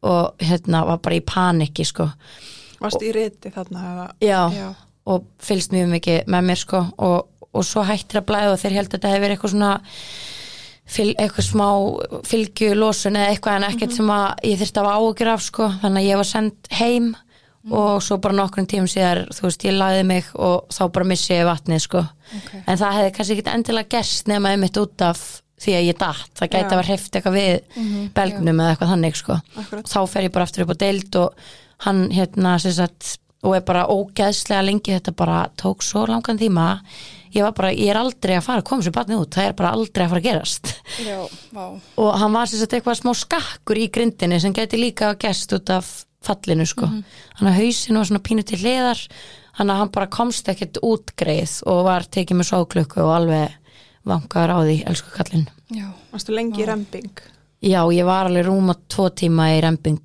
Og hérna var bara í paniki sko. Varst í riti þarna já, Já. og fylgst mjög mikið með mér sko. Og, og svo hættir að blæða og þeir held að þetta hefur verið eitthvað svona fyl, eitthvað smá fylgju losun eða eitthvað en ekkert sem að ég þyrfti að áhugjur af sko. Þannig að ég var sendt heim og svo bara nokkrum tímum síðar þú veist ég laði mig og þá bara missi ég vatnið sko. Ok. en það hefði kannski ekki endilega gerst nema einmitt út af því að ég datt. Það gæti Já. að vera hreift eitthvað við belgnum eða eitthvað þannig sko. Akkurat. þá fer ég bara aftur upp á deild og hann hérna sem sagt og er bara ógeðslega lengi. Þetta bara tók svo langan tíma. Ég var bara, ég er aldrei að fara koma sér barnið út. Það er bara aldrei að fara að gerast. Já, og hann var sem sagt eitthvað smá skakkur í grindinni sem gæti líka að gerst út af fallinu sko. Hann að hausin var svona pínu til hliðar hann að hann bara komst ekkert útgreið og var tekið með sóklukku og alveg vangar á því, elsku kallinn. Já, Varstu lengi í remping? Já, ég var alveg rúma tvo tíma í remping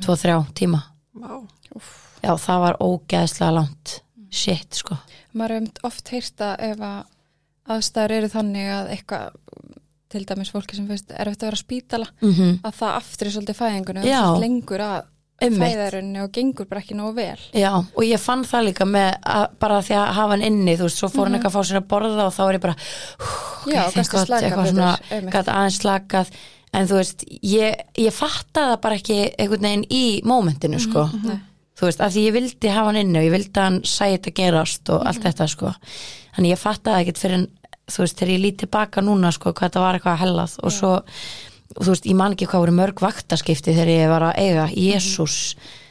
tvo, þrjá tíma. Vá. Já, það var ógeðslega langt shit, sko. Maður hefum oft heyrt að ef að aðstæður eru þannig að eitthvað til dæmis fólki sem finnst erfitt að vera á spítala mm að það aftur er svolítið fæðingunum lengur að. Fæðarunni og gengur bara ekki nógu vel Já, og ég fann það líka með að, bara því að hafa hann inni, þú veist, svo fór hann eitthvað að fá sér að borða og þá er ég bara Mhm. Já, ok, gastu gott, slakað eitthvað betur, svona, einmitt. gæt aðeins slakað en þú veist, ég, ég fattaði það bara ekki einhvern veginn í mómentinu, sko, Mhm, Nei. þú veist, af því ég vildi hafa hann inni og ég vildi að hann sæði þetta gerast og Mhm. allt þetta, sko þannig ég fattaði ekkert fyrir þú veist, þegar ég lít tilbaka núna, sko, hvað þetta var eitthvað hellað og svo, og þú veist, ég man ekki hvað voru mörg vaktaskipti þegar ég var að eiga. Jésús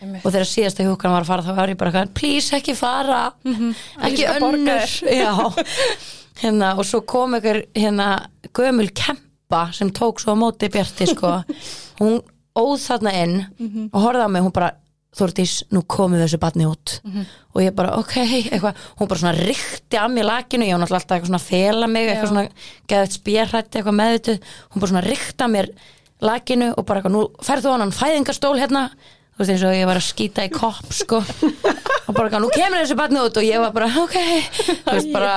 Einmitt. og þegar síðasta hjúkan var að fara þá var ég bara eitthvað, please ekki fara. Ég ekki skal borga önnur. hérna, og svo kom einhver hérna, gömul kempa sem tók svo á móti Bjarti sko. hún óð þarna inn og horfði á mig, hún bara Þórdís, nú komum þessu batni út. Og ég bara, ok, eitthvað. Hún bara svona rykti að mér lakinu. Ég var náttúrulega alltaf eitthvað svona að fela mig eitthvað svona, geðið spjærrætti, eitthvað meðvituð. Hún bara svona rykti að mér lakinu og bara eitthvað, nú ferð þú á hann fæðingastól hérna þú veist eins og ég var að skýta í kopp sko. Og bara, nú kemur þessi barni út. Og ég var bara, ok. Þú veist bara,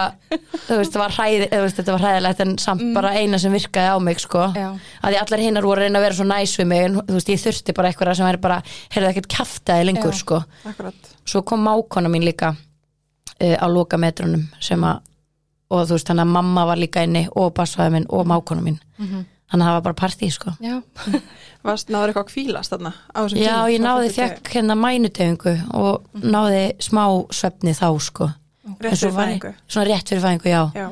þú veist, var hræði, þú veist, þetta var hræðilegt en samt bara eina sem virkaði á mig sko, Já. að því allar hinnar voru að reyna að vera svo næs við mig, en þú veist, ég þurfti bara eitthvað sem væri bara, heyrðu ekkert kaftaði lengur Já. sko, Akkurat. svo kom mákona mín líka uh, á loka metrunum sem að, og þú veist, þannig að mamma var líka inni og bassvæði minn og mákona mín þannig að það var bara partí sko Já, Varst náður eitthvað að kvílast þarna á þessum Já, tíma? ég Frá náði, fekk hérna mænutefingu og náði smá svefni þá sko Rétt fyrir fæðingu. ég- Svona rétt fyrir fæðingu, já. Já.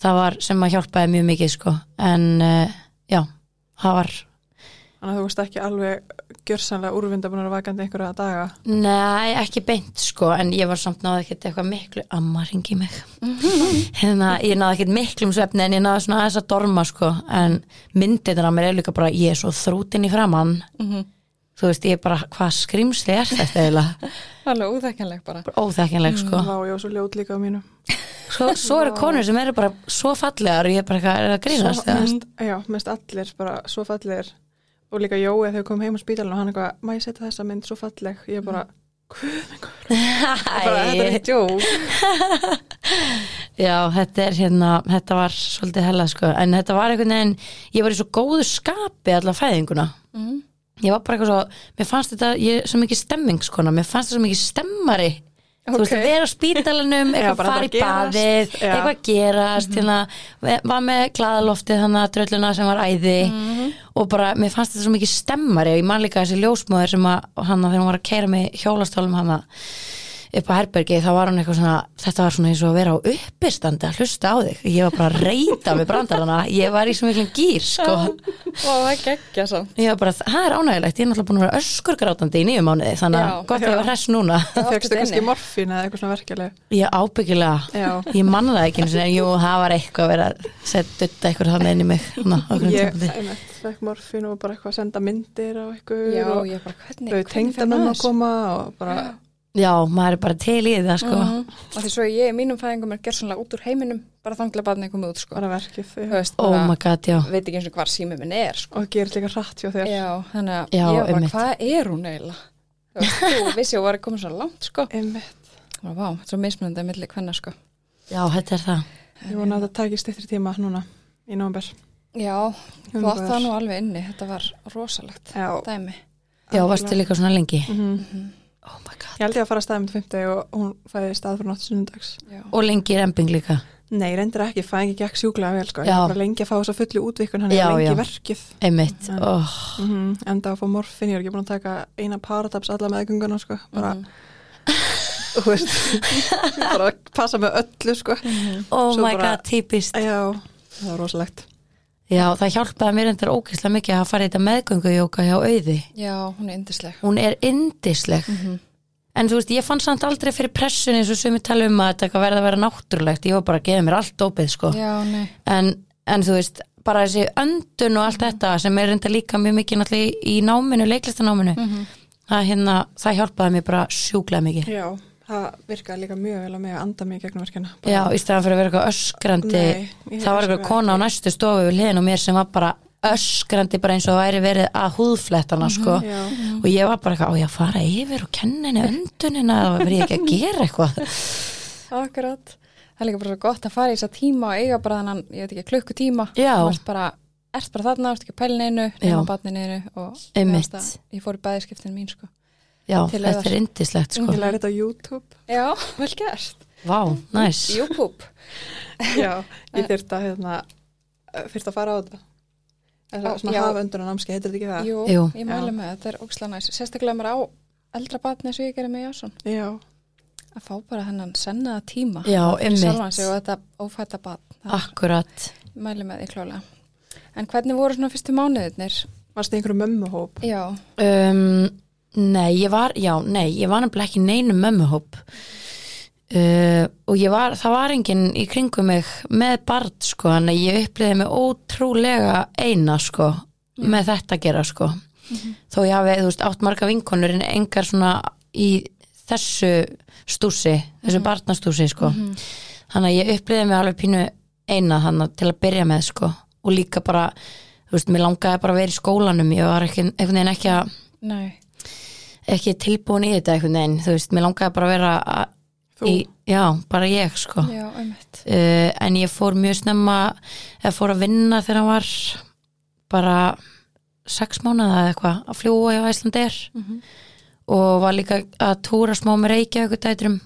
Það var sem að hjálpaði mjög mikið sko En uh, já, það var Þannig að þú veist ekki alveg gjörsanlega úrvinda búin að vakandi einhverja daga. Nei, ekki beint sko En ég var samt náði ekkert eitthvað miklu Amma ringi mig. Hérna, ég náði ekkert miklum svefni En ég náði svona aðeins að dorma sko En myndin á mér er líka bara Ég er svo þrútin í framann Þú veist, ég er bara, hvað skrimsli er þetta eiginlega? Alveg úþekkanleg bara. Bara Óþekkinleg sko Vá, ég var svo ljót líka á mínu. Svo, svo eru konur sem eru bara svo fallegar og ég er bara er það að grínast Svo, mest, já, mest allir bara svo fallegir. Og líka Jói þegar komum heim á spítalinn og hann eitthvað, má ég setja þessa mynd svo falleg? Ég bara, hvað, bara, þetta er djók. Já, þetta er hérna, þetta var svolítið hella sko, en þetta var einhvern veginn, ég var í svo góðu skapi allar fæðinguna. mm. Ég var bara eitthvað svo, mér fannst þetta, ég er svo mikið stemmingskona, mér fannst þetta svo mikið stemmari. Þú veist, að vera á spítalanum, eitthvað fara í að baðið, gerast. Eitthvað að gerast, hérna, var með glaðaloftið þannig að drölluna sem var æði. Og bara, mér fannst þetta svo mikið stemmari og ég man líka þessi ljósmóður sem að, hann þegar hún var að keira mig hjólastólum hann upp á herbergi, þá var hann eitthvað svona, þetta var svona eins og að vera á uppistandi að hlusta á þig, ég var bara að reyta með brandarana, ég var í svo miklum gýr, sko. Og það geggja samt Ég var bara, það er ánægilegt, ég er náttúrulega búin að vera öskurgrátandi í nýju mánuði, þannig að gott að ég var hress núna. Það Fegstu kannski inni. morfín eða eitthvað svona verkefleg. Ég ábyggilega, Já. ég manna það ekki en jú, það var eitthvað að vera setja dutta eitthvað þannig inn í mig. Ná, Ég, fekk morfín og bara eitthvað að senda myndir á eitthvað Já, og ég bara, hvernig, þau hvernig tengda með maður að koma og bara, Já, maður er bara til í það, sko. Mhm. Og því svo ég í mínum fæðingum er gerðsannlega út úr heiminum bara þanglega barnið komið út sko bara verkið. Veist, Oh bara, god, veit ekki eins og hvar símið minn er sko Og gerir líka hratt hjá þér. Já, þannig að Já, ég var hvað er hún eiginlega? Þú vissi að hún var að koma svo langt sko og vá, þetta er svo mismunandi að milli hvenna sko Já, þetta er það. Ég vona að það takist styttri tíma núna í nómber. Já, þú átt það nú alveg inni þetta var rosalegt Já. dæmi Já, varstu líka svona lengi. Mhm. Oh my god. Ég held ég að fara að staðum til 50 og hún fæði stað fyrir nátt sunnudags. Já, Og lengi remping líka. Nei, reyndir ekki, fæði ekki gekk sjúklega vel sko. Ég var bara lengi að fá þess að fullu útvikun hann Já, er lengi já. verkið. Einmitt. En- Oh. Mm Enda að fá morfin, ég er ekki búin að taka eina parataps alla meðgönguna sko. Bara, Mhm. þú veist, bara að passa með öllu sko. oh Svo my bara- god, típist. Já, það var rosalegt. Já, það hjálpaði mér endur ógeðslega mikið að fara í þetta meðgöngujóka hjá auði. Já, hún er yndisleg Hún er indisleg. En þú veist, ég fann samt aldrei fyrir pressun eins og ég tala um að þetta verði að vera náttúrulegt. Ég var bara að gefa mér allt ópið, sko. Já, nei En, en þú veist, bara þessi öndun og allt þetta sem er reynda líka mjög mikið náttúrulega í, náminu, leiklistanáminu. Það, hérna, það hjálpaði mér bara sjúklega mikið. Já, það virkaði líka mjög vel að mig að anda mig gegnum verkina Já, í staðan fyrir að vera eitthvað öskrandi Nei, það var eitthvað kona á næstu stofu við hliðin og mér sem var bara öskrandi bara eins og væri verið að húðflettana sko Já, og ég var bara eitthvað, á ég að fara yfir og kenna henni öndunina og verið ekki að gera eitthvað Akkurat. Það er líka bara svo gott að fara í þess að tíma og eiga bara þannig, ég veit ekki, klukkutíma. Já. Þú ert bara, ert bara þarna, ert ekki að pælina einu, Já. nema barninu einu og ég fór í bæðiskiptin mín, sko. Já, þetta er indislegt sko ég lærið þetta á YouTube Já, vel gert. Vá, næs YouTube. Já, ég þyrft að hérna, þyrft að fara á þetta Þess Á- að svona já. hafa undan á námski, heitir þetta ekki það? Jú, Jú. ég mæli Já. með, þetta er ógislega næs. Sérstaklega mér á eldra barni eins og ég gerir með Jásson. Já, Að fá bara hennan sennaða tíma. Já, fyrir sjálfan sig og þetta ófætta barn. Það Akkurat mæli með því klálega. En hvernig voru svona fyrstu mánuðirnir? varstu í einhverju mömmuhóp Já, um, Nei, ég var, já, nei, ég var nefnilega ekki í neinum mömmuhóp. Uh, og ég var, það var enginn í kringum mig með barn sko, þannig að ég upplýði mig ótrúlega eina sko, með þetta að gera sko. Þó ég hafi, þú veist, átt marga vinkonur en engar svona í þessu stúsi, þessu barnastúsi sko, þannig að ég upplýði mig alveg pínu eina þannig til að byrja með sko. Og líka bara, þú veist, mér langaði bara að vera í skólanum, ég var ekki, einhvern veginn ekki að nei. Ekki tilbúin í þetta einhvern veginn, þú veist, mér langaði bara að vera í, já, bara ég sko. Já, uh, en ég fór mjög snemma eða fór að vinna þegar hann var bara sex mánuða eða eitthvað að fljúa í Æslandir Mhm. og var líka að túra smá með Reykjavík dætrum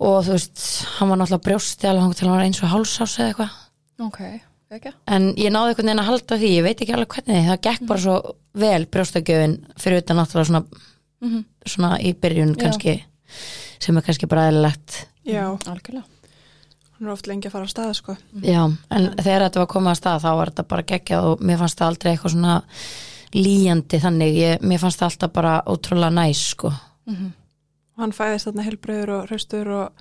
og þú veist, hann var náttúrulega brjósti alveg til hann var eins og hálsás eða eitthvað. Ok, ekki? en ég náði einhvern veginn að halda því, ég veit ekki alveg hvernig það gekk bara svo vel brjóstakjöfin fyrir utan náttúrulega svona, Mm svona í byrjun Já. kannski sem er kannski bara eðlilegt. Já, Algjörlega. hún er oft lengi að fara á stað sko. Já, en þegar þetta var komið að stað þá var þetta bara geggjað og mér fannst það aldrei eitthvað svona líjandi þannig, ég, mér fannst það alltaf bara ótrúlega næs sko. Mm og hann fæðist þarna helbröður og hraustur og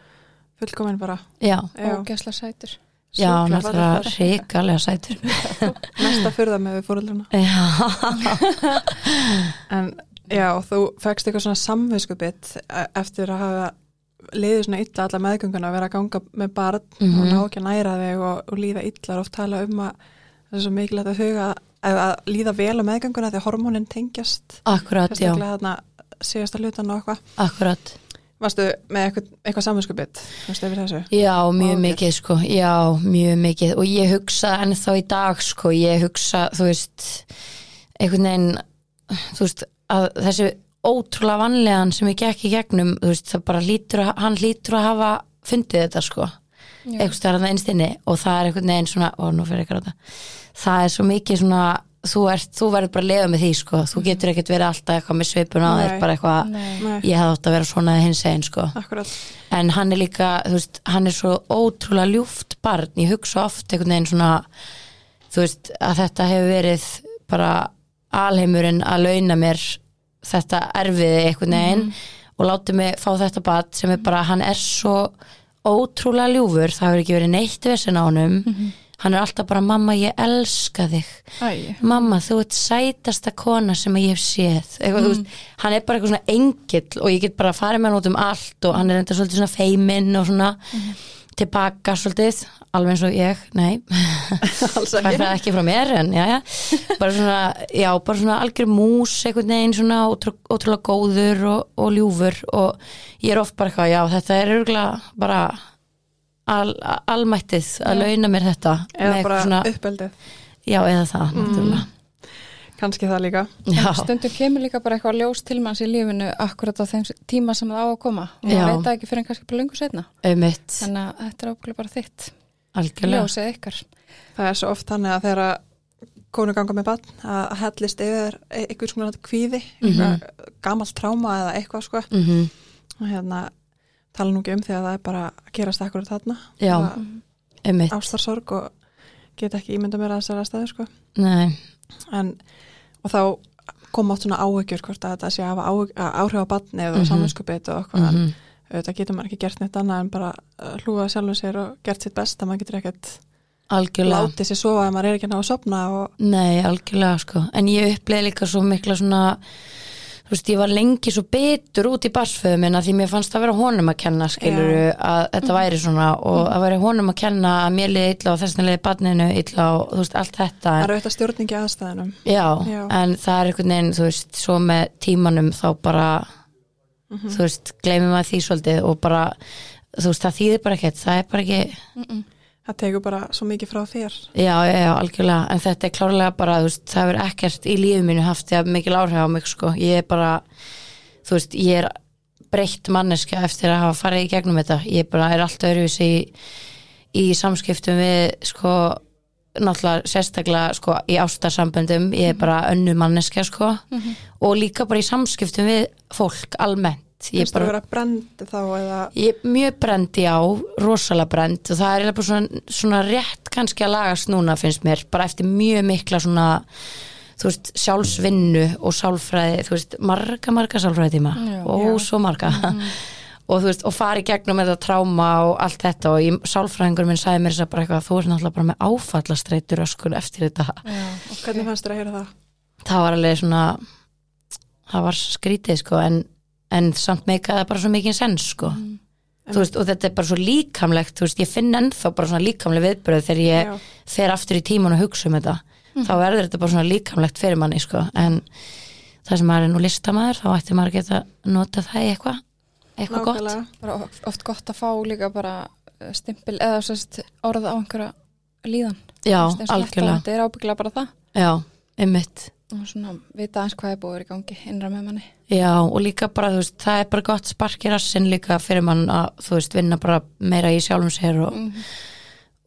fullkominn bara. Já, Já, Ógæsla sætur. já, sjúklega náttúrulega fallegur. ríkalega sætur. Mesta fyrða með við fóröldruna já, en já, þú fegst eitthvað svona samviskubit e- eftir að hafa liðið svona illa alla meðgönguna að vera að ganga með barn og Mhm. ná ekki að næra þig og, og líða illa og oft tala um að það er svo mikilvægt að huga að, að líða vel á meðgönguna að hormónin tengjast. Akkurat, já, sérstaklega þarna síðasta hlutan og eitthvað. Akkurat. Varstu með eitthvað, eitthvað þessu? Já, mjög mikið sko, já, mjög mikið. Og ég hugsa ennþá í dag sko, ég hugsa, þú veist einhvern veginn þú veist, að þessi ótrúlega vanlegan sem ég gekk í gegnum þú veist, það bara lítur að, hann lítur að hafa fundið þetta sko. Eitthvað stærðan einstinni og það er einhvern veginn svona, ó, nú fyrir ekki ráta það er svo mikið svona þú, ert, þú verður bara að lifa með því sko. Þú getur ekkert verið alltaf eitthvað með svipun á þér bara eitthvað, Nei. Ég hefði átt að vera svona hins einn sko. Akkurat. En hann er líka, þú veist, hann er svo ótrúlega ljúft barn, ég hugsa oft einhvern veginn svona þú veist, að þetta hefur verið bara alheimurinn að launa mér þetta erfiði einhvern veginn og láti mig fá þetta barn sem er bara, hann er svo ótrúlega ljúfur, það hefur ekki verið neitt vesen á honum, hann er alltaf bara mamma ég elska þig. Æ, mamma þú ert sætasta kona sem ég hef séð. Eitthvað, mm. veist, hann er bara eitthvað svona engill og ég get bara farið með hann út um allt og hann er enda svolítið svona feiminn og svona tilbaka svolítið alveg eins og ég, nei. Það er ekki. frá mér en já, já. Bara svona, já, bara svona algjör mús einhvern veginn svona ótrú, ótrúlega góður og, og ljúfur. Og ég er oft bara eitthvað, já, þetta er örgulega bara al, almættið að launa mér þetta Eða bara svona, uppeldið já, eða það, náttúrulega Kannski það líka. Stundum kemur líka bara eitthvað ljós til manns í lífinu akkurat á þeim tíma sem það á að koma. Og maður veit það ekki fyrir en kannski bara lungu setna auðmitt þannig að þetta er ábyggilega bara þitt algjörlega. ljósið ykkar. Það er svo oft þannig að þegar konu ganga með barn að hellist yfir e- einhvers konar kvíði eitthvað gamalt tráma eða eitthvað sko. Mm og hérna tala nú ekki um því að það er bara að gerast akkurat þarna. Ástarsorg og get ekki ímynda mér að þessari staðu sko. Nei, en, og þá koma átt svona áhyggjur hvort að þetta sé að hafa áhrif á barnið og Mhm. samvinskupið og en mm auðvitað getur maður ekki gert neitt annað en bara uh, hlúa sjálfum sér og gert sitt best að maður getur ekkert algjörlega. látið sér sofa ef maður er ekki að ná að sopna og Nei, algjörlega sko. En ég upplega líka svo mikla svona þú veist, ég var lengi svo betur út í barsföðu minna því mér fannst að vera honum að kenna skiluru að þetta væri svona og að vera honum að kenna að mér liði illa og þessna liði barninu illa og þú veist, allt þetta. Það en, eru þetta stjórningi aðstæðinum. já, Já. en það er einhvern veginn, þú veist, svo með tímanum þá bara þú veist, gleymum maður því svolítið og bara, þú veist, það þýðir bara ekkert það er bara ekki Það tekur bara svo mikið frá þér. Já, já, já, algjörlega, en þetta er klárlega bara, veist, það hefur ekkert í lífið mínu haft því að mikil áhrif á mig, sko, ég er bara, þú veist, ég er breytt manneska eftir að hafa farið í gegnum þetta, ég bara er allt öðruvísi í, í samskiptum við, sko, náttúrulega sérstaklega, sko, í ástarsamböndum, ég er bara önnu manneska, sko, og líka bara í samskiptum við fólk almennt, Finnst það að vera brendi þá eða... Ég mjög brend, já, rosalega brend og það er eiginlega bara svona, svona rétt kannski að lagast núna finnst mér, bara eftir mjög mikla svona, þú veist, sjálfsvinnu og sálfræði, þú veist, marga, marga sálfræði tíma og Já. svo marga. Og þú veist, og fari gegnum þetta tráma og allt þetta. Og ég, sálfræðingur minn sagði mér þess að bara eitthvað, þú er náttúrulega bara með áfallastreitur öskun eftir þetta. Já, Hvernig fannst þér að heyra það? það var alveg svona það var skrítið sko en, en samt meikaði það bara svo mikið sens sko. Þú veist, og þetta er bara svo líkamlegt veist, ég finn ennþá bara svona líkamleg viðbröð þegar ég Já. fer aftur í tíman og hugsa um þetta. Þá verður þetta bara svona líkamlegt fyrir manni sko, en það sem maður er nú listamaður, þá ætti maður að geta nota það í eitthvað eitthvað gott. Bara oft- gott að fá líka bara uh, stimpil eða sérst orð á einhverja líðan. Já, eins algjörlega, þetta er ábyggilega bara það. Já, einmitt. Og svona vita aðeins hvað er búið í gangi innra með manni Já, og líka bara, þú veist, það er bara gott spark í rassin líka fyrir mann að, þú veist, vinna bara meira í sjálfum sér og,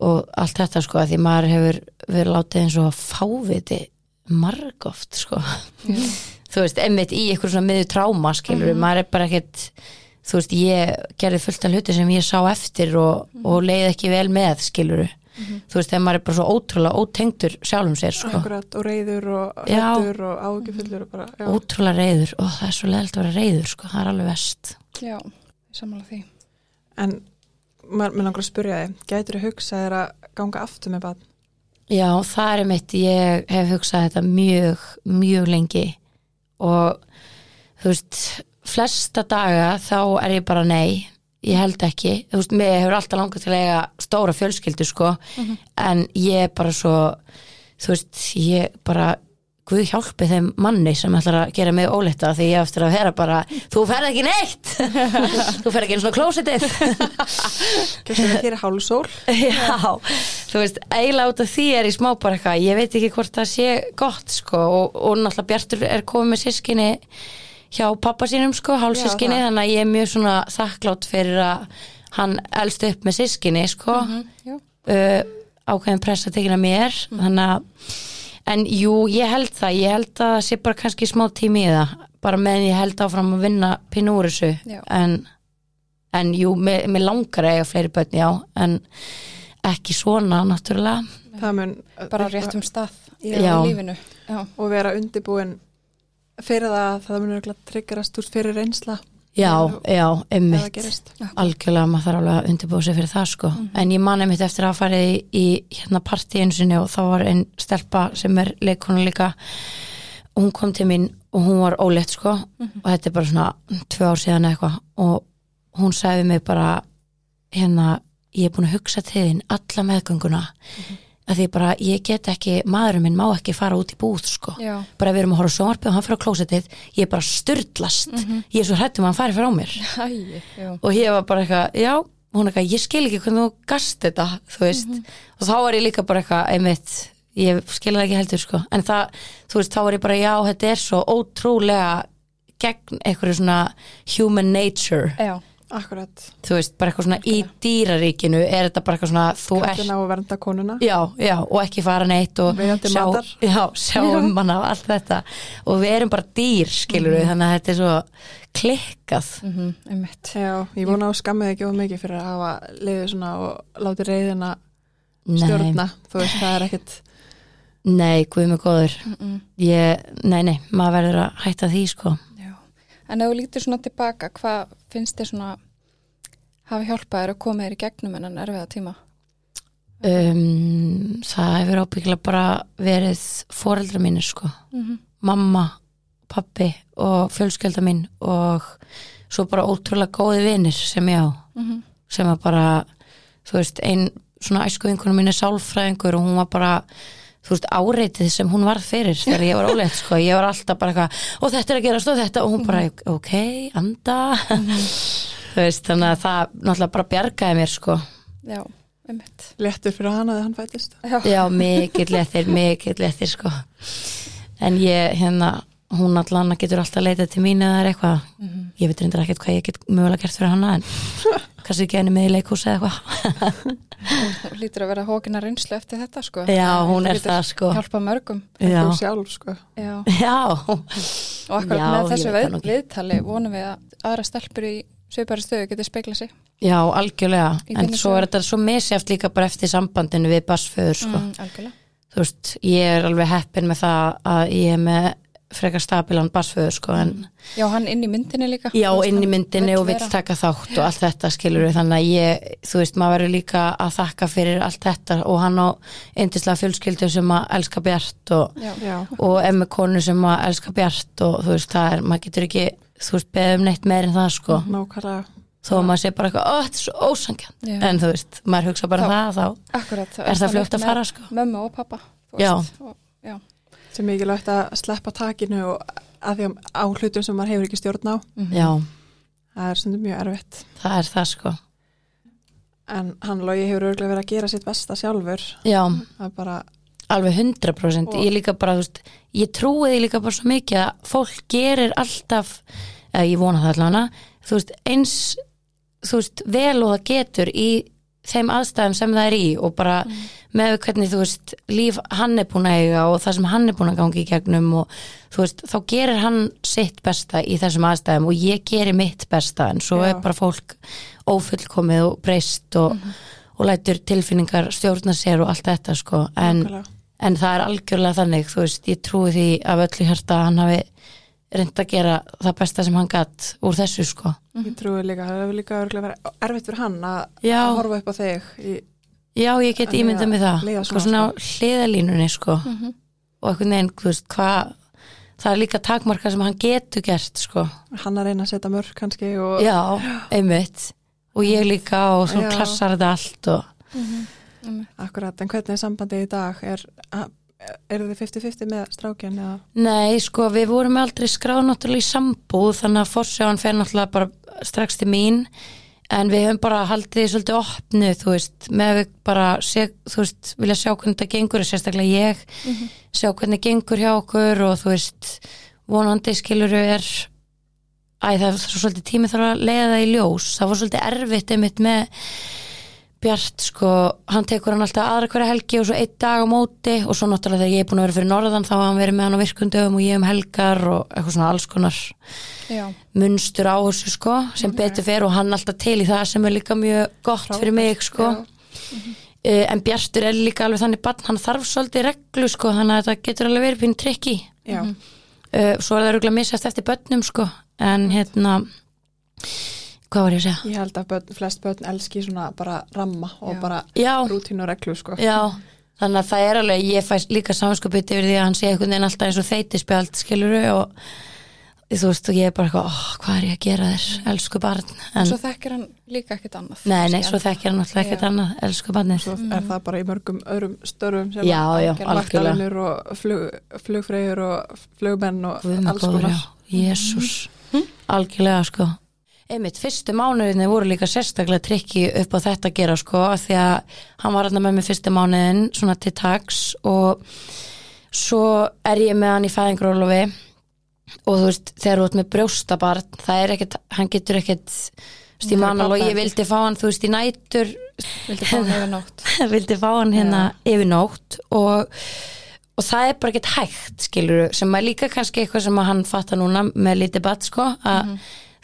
og allt þetta, sko, að því maður hefur verið látið eins og fáviti margoft, sko. Þú veist, einmitt í eitthvað svona miður tráma, skilur, maður er bara ekkit þú veist, ég gerði fullt af hluti sem ég sá eftir og, og leið ekki vel með, skilur þú veist, þegar maður er bara svo ótrúlega ótengdur sjálfum sér, sko. Akkurat, og reyður og hættur og áhugifullur og bara, já. ótrúlega reyður, og það er svo leðalt að vera reyður, sko, það er alveg vest já, sammála því. En maður mér langar að spyrja þig, gætur þú hugsað þér að ganga aftur með bann? Já, það er mitt, ég hef hugsað þetta mjög, mjög lengi. Og þú veist, flesta daga þá er ég bara nei, ég held ekki, þú veist, mér hefur alltaf langað til að eiga stóra fjölskyldu sko, en ég er bara svo, þú veist, ég bara, Guð hjálpi þeim manni sem ætlar að gera mig óleita því ég eftir að vera bara, þú ferð ekki neitt, þú ferð ekki eins og klósitið. Gætur það hér hálsól? Já, þú veist, eiginlega út af því er ég smá bara eitthvað, ég veit ekki hvort það sé gott sko og, og náttúrulega Bjartur er komið með sískinni hjá pappa sínum sko, hálfsískinni þannig að ég er mjög svona þakklátt fyrir að hann elst upp með sískinni sko. Já, uh, ákveðin pressa tekina mér þannig að en jú, ég held það, ég held að það sé bara kannski smá tími í það bara meðan ég held áfram að vinna pínu úr þessu. En, en jú, mér, mér langar að eiga fleiri börn, já en ekki svona, náttúrulega. Það mun bara á réttum stað í Já. lífinu já, og vera undibúin fyrir það að það mun örugglega triggerast úr fyrir reynsla. Já, Ef- já, einmitt. algjörlega, maður þarf alveg að undirbúa sig fyrir það sko, en ég man einmitt eftir að farið í, í hérna partíinu sinni og þá var einn stelpa sem er leikonu líka hún kom til mín og hún var ólétt sko. Og þetta er bara svona tvö ár síðan eða eitthvað. Og hún sagði mig bara hérna, ég er búin að hugsa til þín alla meðgönguna að því bara, ég get ekki, maðurinn minn má ekki fara út í búð sko. Já, bara við erum að horfa á sjónvarpið og hann fyrir á klósettið ég er bara styrlast, ég er svo hrættum að hann fari frá mér. Hæ, já, og ég var bara eitthvað, já, hún eitthvað ég skil ekki hvernig þú gast þetta þú veist, og þá var ég líka bara eitthvað einmitt, ég skil það ekki heldur sko. En það, þú veist, þá var ég bara, já, þetta er svo ótrúlega gegn einhverju svona human nature. Já, Akkurat, þú veist, bara eitthvað svona í dýraríkinu er þetta bara eitthvað svona, þú ert kallin á að vernda konuna. Já, já, og ekki fara neitt og matar. já, sjá um manna og allt þetta. Og við erum bara dýr, skilur við þannig að þetta er svo klikkað. Mhm, einmitt. Já, ég vona á skammið ekki of mikið fyrir að hafa liðið svona og láti reyðina Nei, stjórna, þú veist, það er ekkit nei, guð mig góður. Mm ég, nei, nei, maður verður að hætta því sko en ef þú lítur svona tilbaka hvað finnst þér svona hafi hjálpað þér að koma þér í gegnum en erfiða tíma? Um, það hefur ábyggilega bara verið foreldra mínir sko. Mm mamma, pappi og fjölskylda mín og svo bara ótrúlega góði vinir sem ég á. Mhm. sem að bara, þú veist, ein svona æsku vinkunum mín er sálfræðingur og hún var bara, þú veist, áreitið sem hún varð fyrir þegar ég var óleitt sko, ég var alltaf bara eitthvað, og þetta er að gerast og þetta og hún bara, ok, anda. Þú veist, þannig að það náttúrulega bara bjargaði mér sko. Já, einmitt. Léttur fyrir hana þegar hann fættist. Já, já, mikill léttir, mikill léttir sko. En ég, hérna hún allan getur alltaf leitað til mín eða það er eitthvað, ég veit reyndar ekkert hvað ég get mögulega gert fyrir hana en kannski ekki henni með í leikhús eða eitthvað. Hún lítur að vera hókina reynslu eftir þetta sko. Já, hún er það, sko. Hjálpa mörgum Já, sjálf sko. Já, já, og akkurat Já, með þessu við, viðtali vonum við að aðra stelpur í svipari stöðu getur spegla sig. Já, algjörlega. Í en svo er þetta svo misjæft líka bara eftir sambandinu við basföður sko. mm, Algjörlega. Þú veist, ég er alveg heppin með það að ég er með frekar stabilan basföður sko, en Já, hann inn í myndinni líka já, inn í myndinni vill og vill vera. taka þátt og allt þetta skilur við, þannig að ég þú veist, maður verður líka að þakka fyrir allt þetta og hann á yndislega fjölskyldu sem að elska Bjart og, og emmi konu sem að elska Bjart og þú veist, það er, maður getur ekki þú veist, beðið um neitt meir en það sko. Nákvæmlega. Þó að maður sé bara eitthvað, ó, þetta er svo ósangjönd en þú veist, maður hugsa bara Þá- það þá akkurat Er það fljótt að fara, sko? Mömmu og pappa þú Já. veist, og, sem mikilvægt að sleppa takinu og að því að á hlutum sem maður hefur ekki stjórn á. Mhm. já, það er stundum mjög erfitt. Það er það sko. En hann logi hefur örgulega verið að gera sitt besta sjálfur. Já, það er bara, alveg 100% Og- ég líka bara, þú veist, ég trúi því líka bara svo mikið að fólk gerir alltaf eða ég vona það allavega þú veist, eins þú veist, vel og það getur í þeim aðstæðum sem það er í og bara með hvernig þú veist líf hann er búin að eiga og það sem hann er búin að gangi í gegnum og þú veist, þá gerir hann sitt besta í þessum aðstæðum og ég gerir mitt besta en svo Já. er bara fólk ófullkomið og breyst og, og lætur tilfinningar stjórna sér og allt þetta sko. En, en það er algjörlega þannig þú veist, ég trúi því af öllu hjarta að hann hafi reynd að gera það besta sem hann gatt úr þessu sko. Ég trúi líka, það hefur líka verið erfitt fyrir hann að að horfa upp á þig í, Já, ég get Að ímyndað með það. sko svona, svona á hliðalínunni sko. Mhm. og einhvern veginn, þú veist, hvað það er líka takmarka sem hann getur gert sko, hann að reyna að setja mörg kannski og já, einmitt. Og ég líka og svo Já. klassar þetta allt og akkurat, en hvernig er sambandið í dag? Er, er þið 50-50 með strákinn eða? Nei, sko, við vorum aldrei skráð náttúrulega í sambúð þannig að forsjáðan fer náttúrulega bara strax til mín. En við höfum bara haldið svolítið opnu, þú veist, með við bara sé, þú veist, vilja sjá hvernig þetta gengur sérstaklega ég, sjá hvernig gengur hjá okkur og þú veist vonandi skiluru er æ, það er svo svolítið tími þarf að leiða það í ljós, það var svolítið erfitt einmitt með Bjart sko, hann tekur hann alltaf aðra hverja helgi og svo einn dag á móti og svo náttúrulega þegar ég er búin að vera fyrir norðan þá hafa hann verið með hann á virkundöfum og ég um helgar og eitthvað svona alls konar Já, munstur á þessu sko sem betur fer og hann alltaf til í það sem er líka mjög gott fyrir mig sko. Já. uh, en Bjartur er líka alveg þannig barn, hann þarf svolítið reglu sko þannig að þetta getur alveg verið pín trikki uh, svo er það rúglega misast eftir börnum sko en hérna hvað var ég að segja? ég held að börn, flest börn elski svona bara ramma og Já. bara Já, rútínu og reglu sko. Já, þannig að það er alveg, ég fæ líka samanskapið yfir því að hann sé einhvern veginn alltaf eins og þeitisspjald, skiluru og þú veist, og ég er bara eitthvað, oh, hvað er ég að gera þér, elsku barn? En svo þekkir hann líka ekkert annað nei, nei, svo þekkir hann alltaf ekkert annað, elsku barnið. Svo er það bara í mörgum öðrum störfum sem Já, já, að algjörlega. Vaktavinnur og flug, flugfreyjur og flugmenn og alls konar. já, jésús algjörlega, sko einmitt, fyrstu mánuðinni voru líka sérstaklega trikki upp á þetta að gera, sko af því að hann var hann með mig fyrstu mánuðin svona til tags og svo er ég með hann í fæðingrólofi og þú veist, þegar þú ert með brjóstabarn það er ekkert, hann getur ekkert þú veist, ég vildi fá hann þú veist, í nætur. Vildi fá hann yfir nótt. Vildi fá hann hérna yfir nótt og, og það er bara ekkert hægt skilur, sem er líka kannski eitthvað sem að hann fattar núna með lítið badd sko, að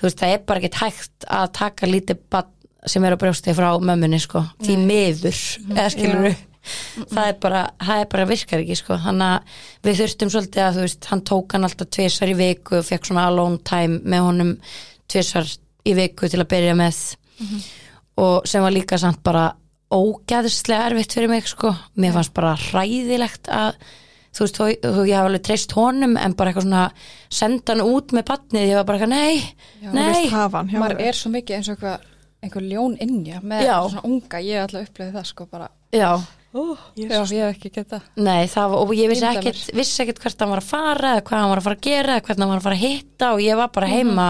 þú veist, það er bara ekkert hægt að taka lítið badd sem er á brjósti frá mömmunni sko, því miður eða skilur það er bara, það er bara virkar ekki sko, þannig að við þurftum svolítið að þú veist, hann tók hann alltaf tvisar í viku og fekk svona alone time með honum tvisar í viku til að byrja með. Og sem var líka samt bara ógæðslega erfitt fyrir mig sko. Mér fannst bara hræðilegt að þú veist, þú, ég hafa alveg treyst honum en bara eitthvað svona senda hann út með batnið, ég var bara eitthvað, nei Já, nei, hann hjá maður er svo mikið eins og eitthvað einhver ljón innja með Já. svona unga, ég hef alltaf upplegið það sko bara, já já, ég hef ekki geta Nei, það var, og ég vissi ekkit, vissi ekkit hvert hann var að fara eða hvað hann var að fara að gera eða hvernig hann var að fara að hitta og ég var bara heima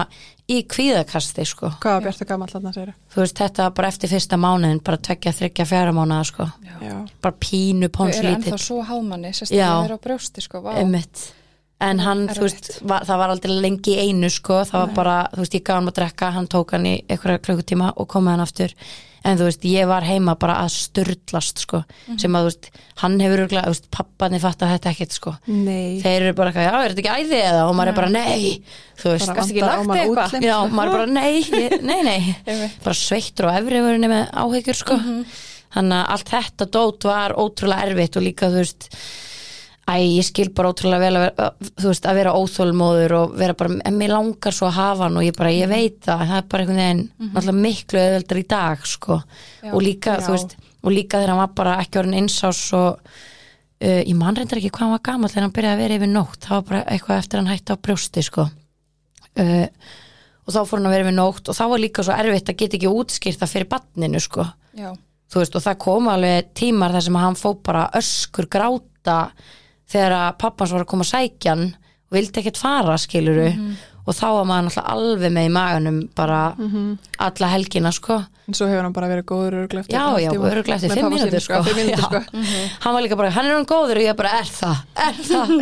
í kvíðakasti, sko. Hvað var Bjartur gamall þarna segir Þú veist, þetta var bara eftir fyrsta mánuðin, bara tvekja, þryggja, fjara mánuða, sko. Já. Bara pínu, þau eru pónslítill, ennþá svo hámanni, sérstaklega þeir eru á brjósti sko, vá, einmitt. En hann, þú veist, var, það var aldrei lengi einu, sko, það var bara, þú veist, ég gaf hann að drekka, hann tók hann í einhverja klukkutíma og kom með hann aftur. En þú veist, ég var heima bara að styrlast, sko, sem að, þú veist, hann hefur, örugglega- þú veist, pappanni fatta þetta ekkert, sko. Nei. þeir eru bara eitthvað, já, er þetta ekki æði eða? Og maður er bara, nei, þú veist Bara ekki lagt eitthvað? já, maður er bara, nei, ég- nei, nei. Bara sveittur og efriðurinn með áhyggjur, sko. Þannig að allt þetta dót var ótrúlega erfitt og líka, þú veist æ, ég skil bara ótrúlega vel að vera, þú veist, að vera óþólmóður og vera bara, en mér langar svo að hafa hann og ég bara, ég veit það, það er bara einhvern veginn náttúrulega miklu eðveldar í dag, sko. Já. og líka, Já. þú veist og líka þegar hann var bara ekki orðin einsás og uh, ég man reyndar ekki hvað hann var gamall þegar hann byrjaði að vera yfir nótt það var bara eitthvað eftir hann hætti á brjósti sko. Uh, og þá fór hann að vera yfir nótt og þá var líka svo erfitt að geta ekki útskýrt það fyrir badninu sko. Já, þú veist og það kom alveg tímar þar sem hann fó bara öskur gráta þegar að pappans var að koma að sækja hann og vildi ekkert fara skiluru og þá var maður náttúrulega alveg með í maganum bara alla helgina sko. En svo hefur hann bara verið góður öruglega Já, já, öruglega eftir með fimm pabba sínum, mínútur sko. Fimm mínútur sko. Hann var líka bara, hann er hann góður og ég bara, er það, er það?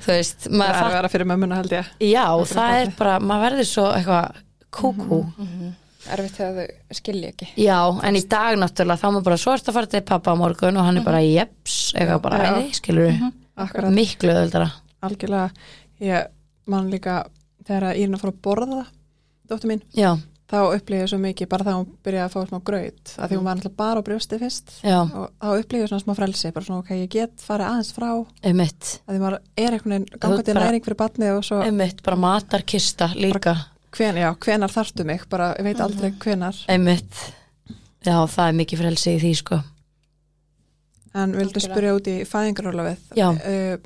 Þú veist, það maður er að vera fyrir mömmuna held ég. Já, það er bara, maður verður svo eitthvað kúkú erfitt þegar þau skilja ekki. Já, en í dag náttúrulega þá er maður bara svo ert að fara til pappa á morgun og hann er bara, jeps, eitthvað bara, æði, skilur Akkurat, miklu öðuldara algjörlega. Ég man líka þegar að Írna fór að borða dóttir mín, Já, þá upplýði ég svo mikið bara þá hún byrjaði að fá smá graut að því hún var náttúrulega bara á brjósti fyrst. Já, og þá upplýði ég svona smá frelsi bara svona ok, ég get farið aðeins frá. Að einmitt því maður er einhvern veginn Þú gangandi bara- næring fyrir batnið og svo Einmitt, bara matarkista líka hven, já, hvenar þarftu mig, bara ég veit aldrei hvenar Einmitt, já, það er mikið frelsi í því, sko. En vildu spyrja út í fæðingarólafið Já. uh,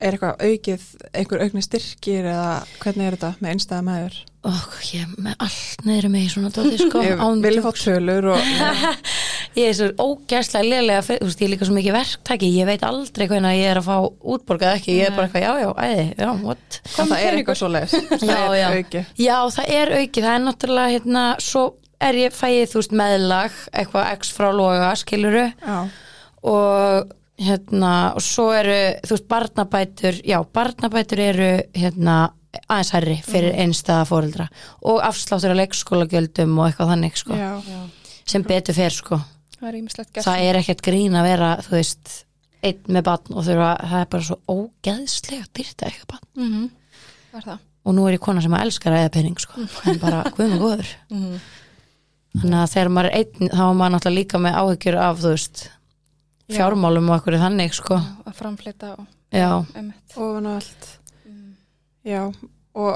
er eitthvað aukið einhver aukni styrkir eða hvernig er þetta með einstæða meður Og ég með allt neður mig svona dóti, sko ég vil fá tölur og Ég er svo ógæslega lélega, þú veist, ég er líka svo mikið verktaki, ég veit aldrei hvernig ég er að fá útborgað ekki, ég er bara eitthvað, já, já, æði, já, what? en það er eitthvað svo leis Já, já. aukið. Já, það er aukið, það er náttúrulega, hérna, svo er ég, fæ ég, þú veist, meðlag, eitthvað x frá loga, skiluru, já, og hérna, og svo eru, þú veist, barnabætur, já, barnabætur eru, hérna, aðeins hærri fyrir einstæða fóreldra og afsláttur að leikskólagjöldum og eitthvað þannig, sko, já, sem betur fer, sko. Það er er ekkert grín að vera þú veist, einn með barn og þurfa, það er bara svo ógeðslega dyrta eitthvað barn. Mm -hmm. er það. Og nú er ég kona sem að elskar að eða penning sko, en bara guðum og góður. Mm þannig að þegar maður er einn þá er maður náttúrulega líka með áhyggjur af þú veist, Já. fjármálum og ekkur þannig sko, að framflita og já, ofan og allt. Mm. já, og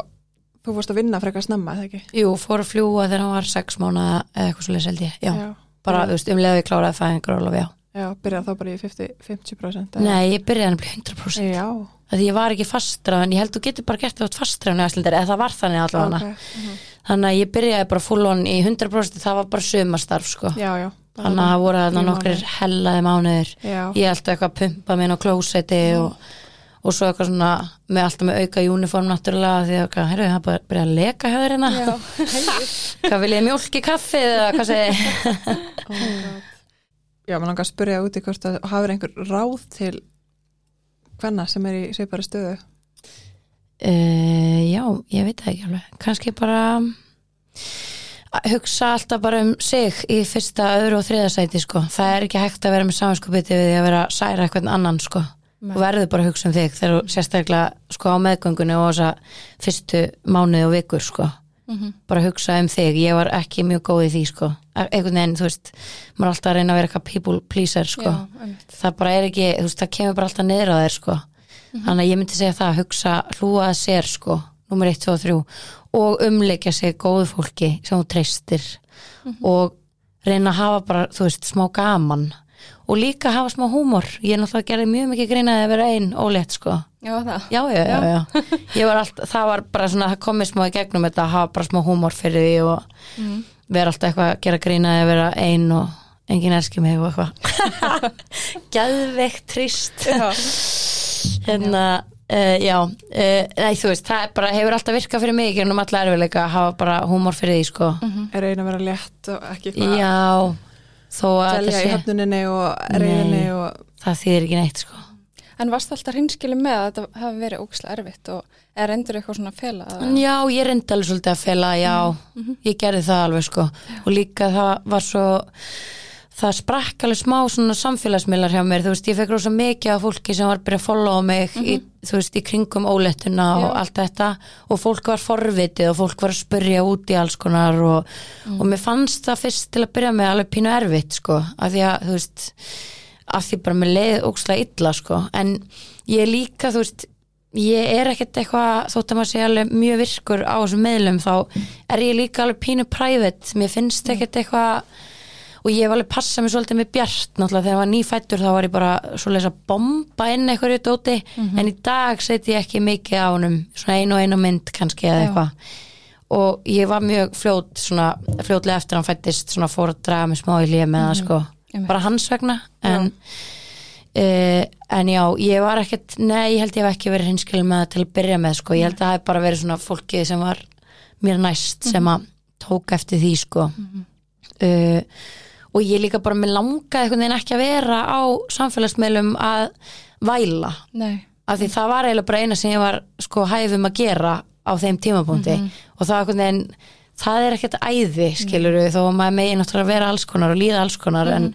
þú fórst að vinna frekar snemma, eða ekki? jú, fór að fljúa þegar hann var sex mánuða eða eitthvað svo leys held ég, já, já, bara, þú veist, um og ég kláraði fæðingar og já, já byrjað þá bara í 50, 50% eða? nei, ég byrjaði hann að bli 100% já, að ég var ekki fastra en ég held þú getur bara gert það fastra en eða það var þannig allavega. Ok, þannig að ég byrjaði bara full on í 100% það var bara sumastarf sko. Já, já. Þannig að það voru þarna mánuðir. hellaði mánuðir. Já, ég eitthvað að pumpa minn á klósetti og, og svo eitthvað svona með alltaf með auka uniform náttúrulega því að herru, það er bara að byrja að leka höfður hérna. Hvað vil ég mjólk í kaffi eða hvað segi oh já, maður langar að spyrja út í hvort að hafur einhver ráð til hvenna sem er í svipari stöðu? Uh, já, ég veit það ekki alveg. Kannski bara að hugsa alltaf bara um sig í fyrsta, öðru og þriða sæti sko. það er ekki hægt að vera með samanskupiti við að vera særa eitthvað annan sko. Og verður bara að hugsa um þig þegar þú sérstaklega sko, á meðgöngunni og þessa fyrstu mánuði og vikur sko. Mhm. bara hugsa um þig, ég var ekki mjög góð í því sko. einhvern veginn, þú veist maður er alltaf að reyna að vera eitthvað people pleaser sko. já, það bara er ekki, þú veist, það kemur bara alltaf niður á þér sko. þannig að ég myndi segja það að hugsa, hlúa að sér sko, nummer 1, 2 og 3 og umleikja sig góðu fólki sem þú treystir og reyna að hafa bara, þú veist, smá gaman og líka hafa smá húmor. Ég er náttúrulega gerði mjög mikið greinaði að vera ein ólétt sko. Já, það. já, já, já, já. Ég var allt, það var bara svona, það komið smá í gegnum þetta að hafa bara smá húmor fyrir því og vera alltaf eitthvað að gera grínaði að vera ein og enginn elski mig og eitthvað. Gæðveikt trist. Já. hérna, uh, já. Uh, nei, þú veist, það bara, hefur alltaf virkað fyrir mig en um alla erfiðleika að hafa bara húmor fyrir því, sko. Er einu að vera létt og ekki eitthvað já, selja í sé höfnuninni og reyðinni og það þýðir ekki neitt, sko. En varst alltaf hinskili með að þetta hafi verið ókslega erfitt og er endur eitthvað svona að fela að... Já, ég reyndi alveg svolítið að fela, já, ég gerði það alveg sko. Og líka það var svo, það sprakk alveg smá svona samfélagsmiðlar hjá mér, þú veist, ég fekk rosa mikið af fólki sem var að byrja að followa mig í, þú veist, í kringum ólettuna og allt þetta. Og fólk var forvitið og fólk var að spyrja út í alls konar og, og mér fannst það fyrst til að byrja með alveg pínu erfitt sko, af því að, þú veist, af því bara með leið ókslega illa sko, en ég líka, þú veist, ég er ekkert eitthvað þótt að maður sé alveg mjög virkur á þessum meðlum þá er ég líka alveg pínu private, mér finnst ekkert eitthvað og ég hef alveg passað mér svolítið með bjart náttúrulega þegar ég var nýfættur þá var ég bara svolítið að bomba inn einhverju dóti. En í dag seti ég ekki mikið á honum svona ein og eina mynd kannski eða Já. eitthvað. Og ég var mjög fljót svona, fljótlega eftir að hann fættist svona fór að draga mig smá í líf með það sko. Einmitt. bara hans vegna en Uh, en já, ég var ekkert nei, ég held ég hef ekki verið hinskilin með það til að byrja með sko, ég held að það hef bara verið svona fólkið sem var mér næst sem að tók eftir því sko. Uh, og ég líka bara með langaði einhvern veginn ekki að vera á samfélagsmeilum að væla. Nei, af því það var eiginlega bara eina sem ég var sko hæfum að gera á þeim tímapunkti. Og það var einhvern veginn það er ekkert æði skilur þó að maður megi náttúrulega vera alls konar og líða alls konar en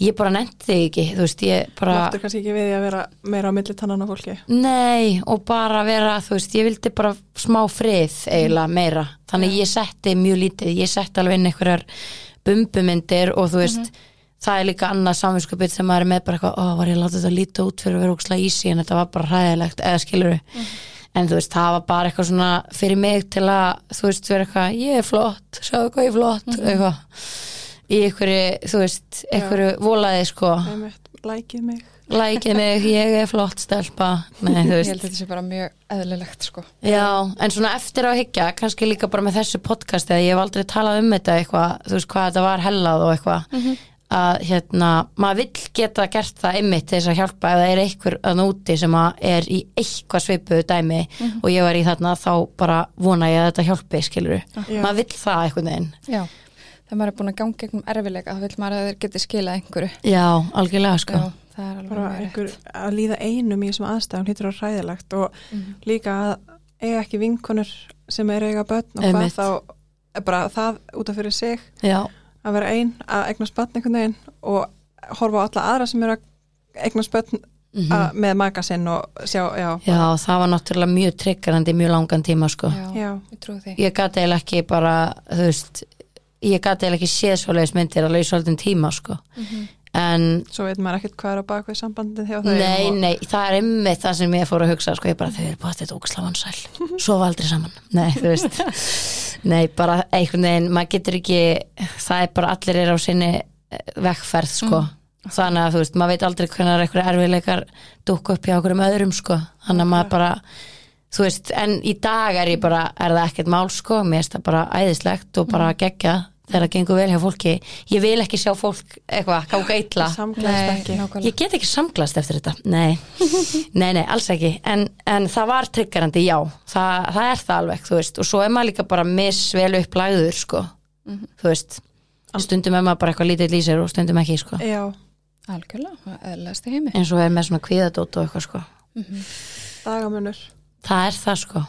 ég bara nefndi þig ekki þú veist ég bara máttur kannski ekki við að vera meira á milli tannan á fólki? Nei, og bara vera, þú veist, ég vildi bara smá frið eiginlega meira. Þannig ég setti mjög lítið, ég setti alveg inn einhverjar bumbumyndir og þú veist, það er líka annað samvinskupið sem maður er með bara eitthvað, ó, var ég að láta þetta líta út fyrir að vera ókslega ísi en þetta var bara hræðilegt, eða skilur En þú veist, það var bara eitthvað svona fyrir mig til að, þú veist, vera eitthvað, ég er flott, sjáðu hvað ég er flott, eitthvað. Í einhverju, þú veist, einhverju volaði, sko, lækið mig lækið mig, ég er flott stelpa, nei, ég held þetta sé bara mjög eðlilegt sko. Já, en svona eftir að higgja, kannski líka bara með þessu podcast eða ég hef aldrei talað um þetta eitthvað, þú veist hvað þetta var hellað og eitthvað. Að hérna, maður vill geta gert það einmitt til þess að hjálpa ef það er einhver að núti sem að er í eitthvað svipuðu dæmi og ég var í þarna þá bara vona ég að þetta hjálpi skiluru, Já. maður vill það veginn. Já, þegar maður er búin að ganga gegnum erfileika þá vil maður að þeir geti skilað einhverju. Já, algjörlega sko. Já, það er alveg bara einhver að líða einum í þessum aðstæðum hlýtur að ræðilegt og líka að eiga ekki vinkonur sem er eiga börn og hvað Einmitt. þá er bara það út af fyrir sig Já, að vera ein að eignast börn einhvern veginn og horfa á alla aðra sem eru að eignast börn Mhm. að, með maka sinn og sjá, já, já, það var náttúrulega mjög tryggarandi mjög langan tíma sko. Já, Já. ég trúi því. Ég gati eiginlega ekki bara þú veist, ég gati eiginlega ekki séð svoleiðis myndir alveg svolítið tíma sko. En svo veit maður ekkert hvað er á bakvið sambandið hjá þeim nei, og, nei, það er ymmið það sem ég fór að hugsa sko, ég bara, þau eru bara þetta ógslavansæl svo var aldrei saman, nei, þú veist. Nei, bara einhvern veginn maður getur ekki, það er bara allir er á sinni eh, vegferð sko. Þannig að þú veist, maður veit aldrei hvernig eitthvað erfiðleikar dúkku upp hjá okkur um öðrum sko, þannig að maður bara þú veist, en í dag er ég bara er það ekkert mál sko, mér finnst það bara æðislegt og bara gegja þegar það gengur vel hjá fólki, ég vil ekki sjá fólk eitthvað, ekki. nákvæmlega. Ég get ekki samglast eftir þetta, nei, nei, nei, alls ekki, en, en það var tryggarandi, já, það, það er það alveg, þú veist, og svo er maður líka bara misvel upplæður, sko, þú veist, stundum er maður bara eitthvað lítið lýsir og stundum ekki, sko, já, Algjörlega, eðlilegast í heimi. Eins og er með svona kvíðadót og eitthvað, sko, dagamunur það er það, sko,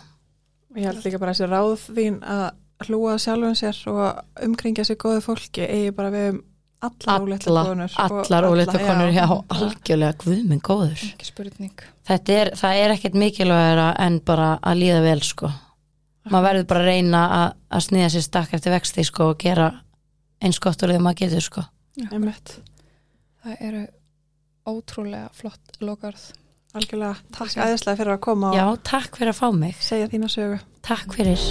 og ég held líka bara þessi ráð þín að hlúa að sjálfum sér og umkringja sér góðu fólki eigi bara við um allar alla, konur og allar óleita konur, já, algjörlega, guð minn góður, Ekki spurning. Þetta er, það er ekkert mikilvægara en bara að líða vel, sko, maður verður bara að reyna að, að sniða sér stakk eftir vexti, sko, og gera eins gott og liða maður getur, sko. Það eru ótrúlega flott lokarð algjörlega, takk æðislega fyrir að koma Já, takk fyrir að fá mig. segja þína sögu Takk fyrir.